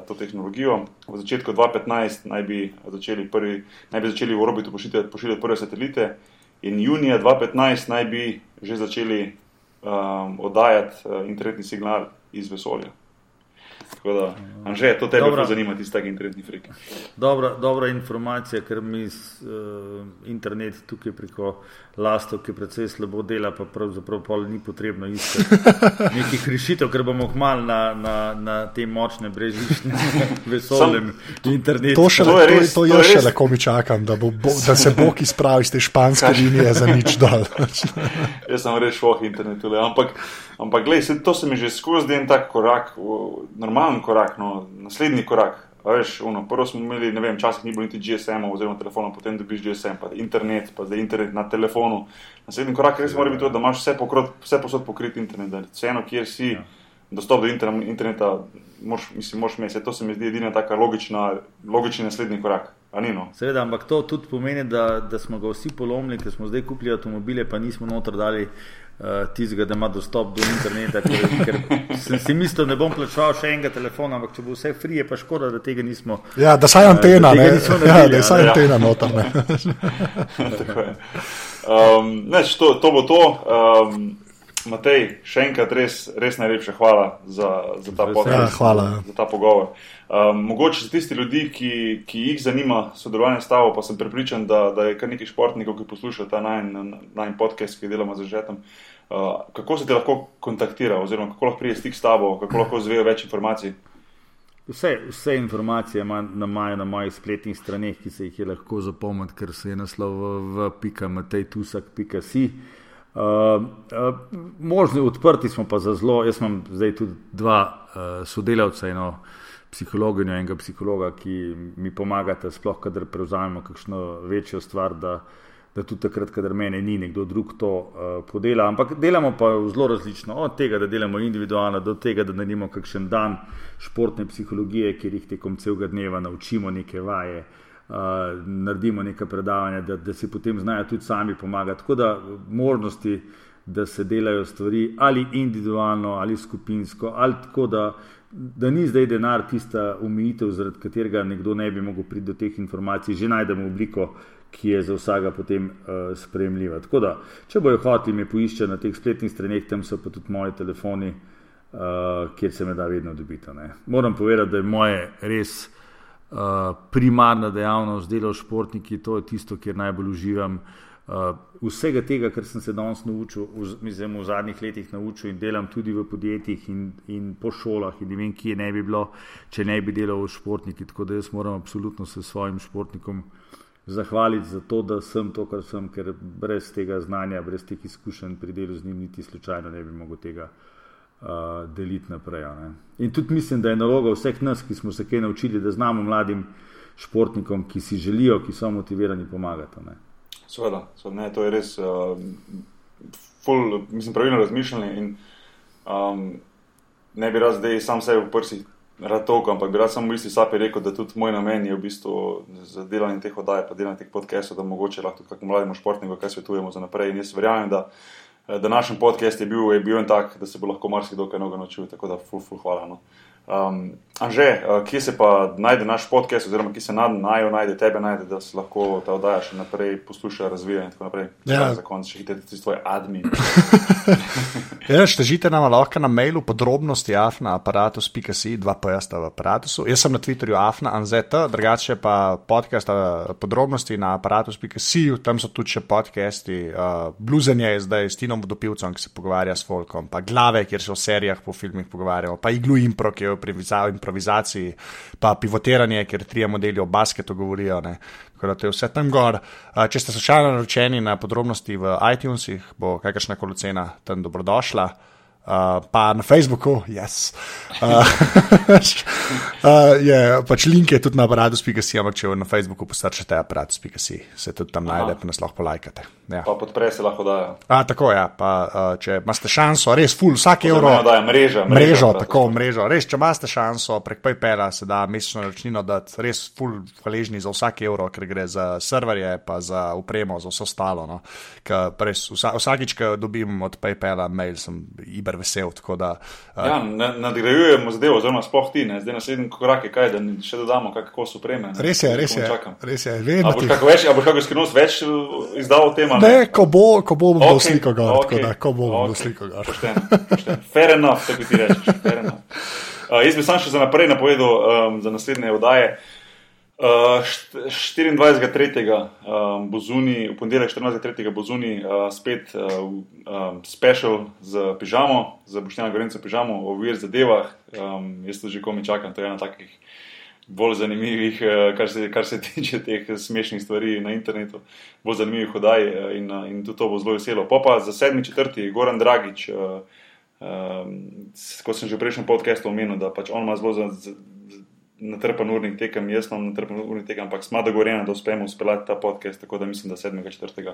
to tehnologijo. V začetku 2015 naj bi začeli, prvi, naj bi začeli v orbitu pošiljati, pošiljati prve satelite in junija 2015 naj bi že začeli um, oddajati uh, internetni signal iz vesolja. Tako da, Anže, to tebe zelo zanima, ti taki internetni friki. Dobra, dobra informacija, ker mi uh, internet tukaj preko lastov, ki predvsej slabo dela, pa pravzaprav pol ni potrebno iskati *laughs* nekih rešitev, ker bomo hmal na, na, na te močne brežične *laughs* vesoljem internetu. To, šele, to, je res, to, to, to jaz še lahko mi čakam, da, bo, bo, da se Bog izpravi iz te španske linije za nič *laughs* dol. jaz sem res šloh internetu, ampak. Ampak, gledaj, to se mi že skozi en tak korak, normalen korak, no, naslednji korak. Veš, ono, prvo smo imeli, ne vem, včasih ni bilo niti GSM oziroma telefona, potem dobiš GSM, pa internet, pa zdaj internet na telefonu. Naslednji korak res mora biti to, da imaš vse, pokrot, vse posod pokrit internet, da vseeno, kjer si, ja. dostop do interneta, moš, mislim, moš imeti. To se mi zdi edina taka logična, logični naslednji korak. No? Seveda, ampak to tudi pomeni, da, da smo ga vsi polomili, ker smo zdaj kupili avtomobile, pa nismo noter dali uh, tistega, da ima dostop do interneta. Ker, ker sem si mislil, da ne bom plačal še enega telefona, ampak če bo vse free, je pa škoda, da tega nismo. Ja, da saj antena, uh, da ne. Ja, da saj ja. antena noter. um, ne, *laughs* to, to bo to. Um, Matej, še enkrat res, res najlepša hvala za, za, ta, ja, hvala. za ta pogovor. Um, mogoče za tiste ljudi, ki, ki jih zanima sodelovanje s tabo, pa sem prepričan, da, da je kar nekaj športnikov, ki poslušajo ta najmanj podcast, ki delamo z žetom. Uh, kako se ti lahko kontaktira, oziroma kako lahko pride stik s tabo, kako lahko zvejo več informacij? Vse, vse informacije imajo na mojih spletnih straneh, ki se jih je lahko zapomniti, ker se je naslov v, v pika matejtusak.si. Uh, uh, možni odprti smo pa za zelo. Jaz imam zdaj tudi dva uh, sodelavca, eno psihologa in enega psihologa, ki mi pomagata, sploh kadar prevzamemo kakšno večjo stvar, da, da tudi takrat, kadar mene ni, nekdo drug to uh, podela. Ampak delamo pa zelo različno, od tega, da delamo individualno, do tega, da naredimo kakšen dan športne psihologije, kjer jih tekom celega dneva naučimo neke vaje. Uh, naredimo neka predavanja, da, da si potem znajo tudi sami pomagati. Tako da možnosti, da se delajo stvari ali individualno ali skupinsko, ali tako da. Da ni zdaj denar tista umitev, zaradi katerega nekdo ne bi mogel priti do teh informacij, že najdemo obliko, ki je za vsega potem uh, sprejemljiva. Tako da, če bojo hoteli me poiščati na teh spletnih straneh, tam so pa tudi moji telefoni, uh, kjer se me da vedno dobiti. Moram povedati, da je moje res uh, primarna dejavnost, delo s športniki, to je tisto, kjer najbolj uživam. Uh, vsega tega, kar sem se danes naučil, v, mislim, v zadnjih letih naučil in delam tudi v podjetjih in, in po šolah, in ne vem, kje ne bi bilo, če ne bi delal v športniki. Tako da jaz moram absolutno se svojim športnikom zahvaliti za to, da sem to, kar sem, ker brez tega znanja, brez teh izkušenj pri delu z njim, niti slučajno ne bi mogel tega uh, deliti naprej. In tudi mislim, da je naloga vseh nas, ki smo se kaj naučili, da znamo mladim športnikom, ki si želijo, ki so motivirani, pomagati. Sveda, ne, to je res, uh, ful, mislim, pravilno razmišljanje. In, um, ne bi rad zdaj sam sebe v prsih rad toliko, ampak bi rad samo v isti sapi rekel, da tudi moj namen je v bistvu za delanje teh oddaj, pa delanje teh podcastov, da mogoče lahko tudi kakemu mlademu športniku kaj svetujemo za naprej. In jaz verjamem, da Eh, današnji podcast je bil, je bil en tak, da se bo lahko marsikdo kaj novega naučil. Tako da, ful, ful, hvala. No. Um, Anže, uh, kje se pa najde naš podcast, oziroma kje se najo najde tebe, najde, da se lahko ta oddaja še naprej posluša, razvija in tako naprej. Ja, za konec še hitite tudi svoje admin. *laughs* ja, Štežite nam lahko na mailu podrobnosti afna aparatus.si, dva pojasta v aparatusu. Jaz sem na Twitterju afna anzeta, drugače pa podcast podrobnosti na aparatus.si, tam so tudi še podcasti. Uh, Bluzenje je zdaj s Tinom Vodopilcem, ki se pogovarja s Folkom, pa glave, kjer se o serijah po filmih pogovarjamo, pa iglu impro, ki je v improvizaciji, pa pivotiranje, ker tri modeli o basketu govorijo. Ne. Tako da to je vse tam gor. Če ste slučajno naročeni na podrobnosti v iTunesih, bo kakršna koli cena tam dobrodošla. Uh, pa na Facebooku, yes. Uh, *laughs* uh, je, pač link je tudi na aparatus.si, ampak če na Facebooku postrčete aparatus.si, se tudi tam najde, pa nas lahko polajkate. Ja. Pa podpre se lahko dajo. A, tako je, ja. pa uh, če imate šanso, res full, vsak evro. Oziroma, dajo mreža, mreža, Mrežo, prav, tako mrežo. Res, če imate šanso prek PayPala, se da mesečno računino dati, res full hvaležni za vsak evro, ker gre za serverje, pa za upremo, za vse ostalo. No. Ker Res, vsa, vsakič, ko dobim od PayPala mail, sem iber vesel. tako Da, uh, Ja, na- nadgrajujemo zadevo, oziroma sploh ti, ne. zdaj naslednji korak je kaj, da še dodamo, kako so preme. res je, res je. Čakam. Res je, vedno ti. kako več, a boš kako skrivnost več uh, izdal o tem? ali Ne, ko bo, ko bo, okay, Okej, sliko gor, okay, tako da, ko bo, okay. sliko gor. Pošteno, pošteno. Fair enough, tako ti rečeš. Uh, *laughs* jaz bi sam še za naprej napovedal um, za naslednje oddaje. Uh, št- 24.3. Um, bo zunaj, v ponedeljek 14.3. bo zunaj uh, spet uh, um, special z pižamo, z Bošnjana Gorenca pižamo o vir zadevah. Um, jaz to že komi čakam, to je ena takih bolj zanimivih, uh, kar se, kar se *laughs* tiče teh smešnih stvari na internetu, bolj zanimivih oddaj uh, in, uh, in tudi to bo zelo veselo. Pa pa za 7.4. Goran Dragič. Uh, Um, kot sem že v prejšnjem podkastu omenil, da pač on ima zelo natrpan urnik tekem, jaz imam natrpan urnik tekem, ampak smo dogovorjeni, da uspemo speljati ta podcast, tako da mislim, da 7.4.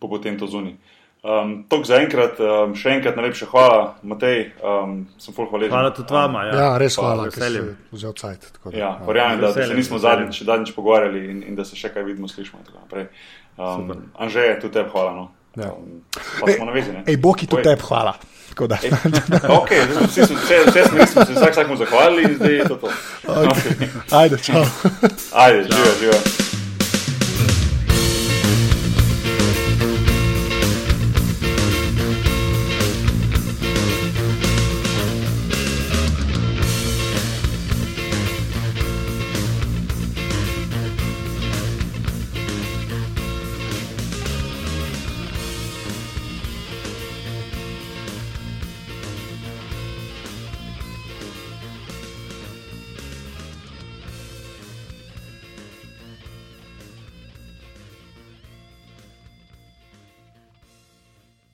bo potem to zunaj. Um, Tok za enkrat, um, še enkrat najlepša hvala, Matej, um, sem full hvaležen. Hvala tudi vama. Ja, Ja, res Pa hvala, ker veseljem. vzel cajt. tako da, Ja, verjamem, da, da se nismo zadnjič, zadnjič pogovarjali in, in da se še kaj vidimo, slišimo. in tako naprej. Um, Anže, tudi tebi hvala. No. Ja. Um, pa smo na vezi. ne? Ej, Boki, tudi tebi hvala. Tako da, Ok, zdaj smo vsi, vse, vse smo, smo se vsak vsakmu zahvalili in zdaj je to to. okay. ajde, čau. Ajde, živijo, živijo.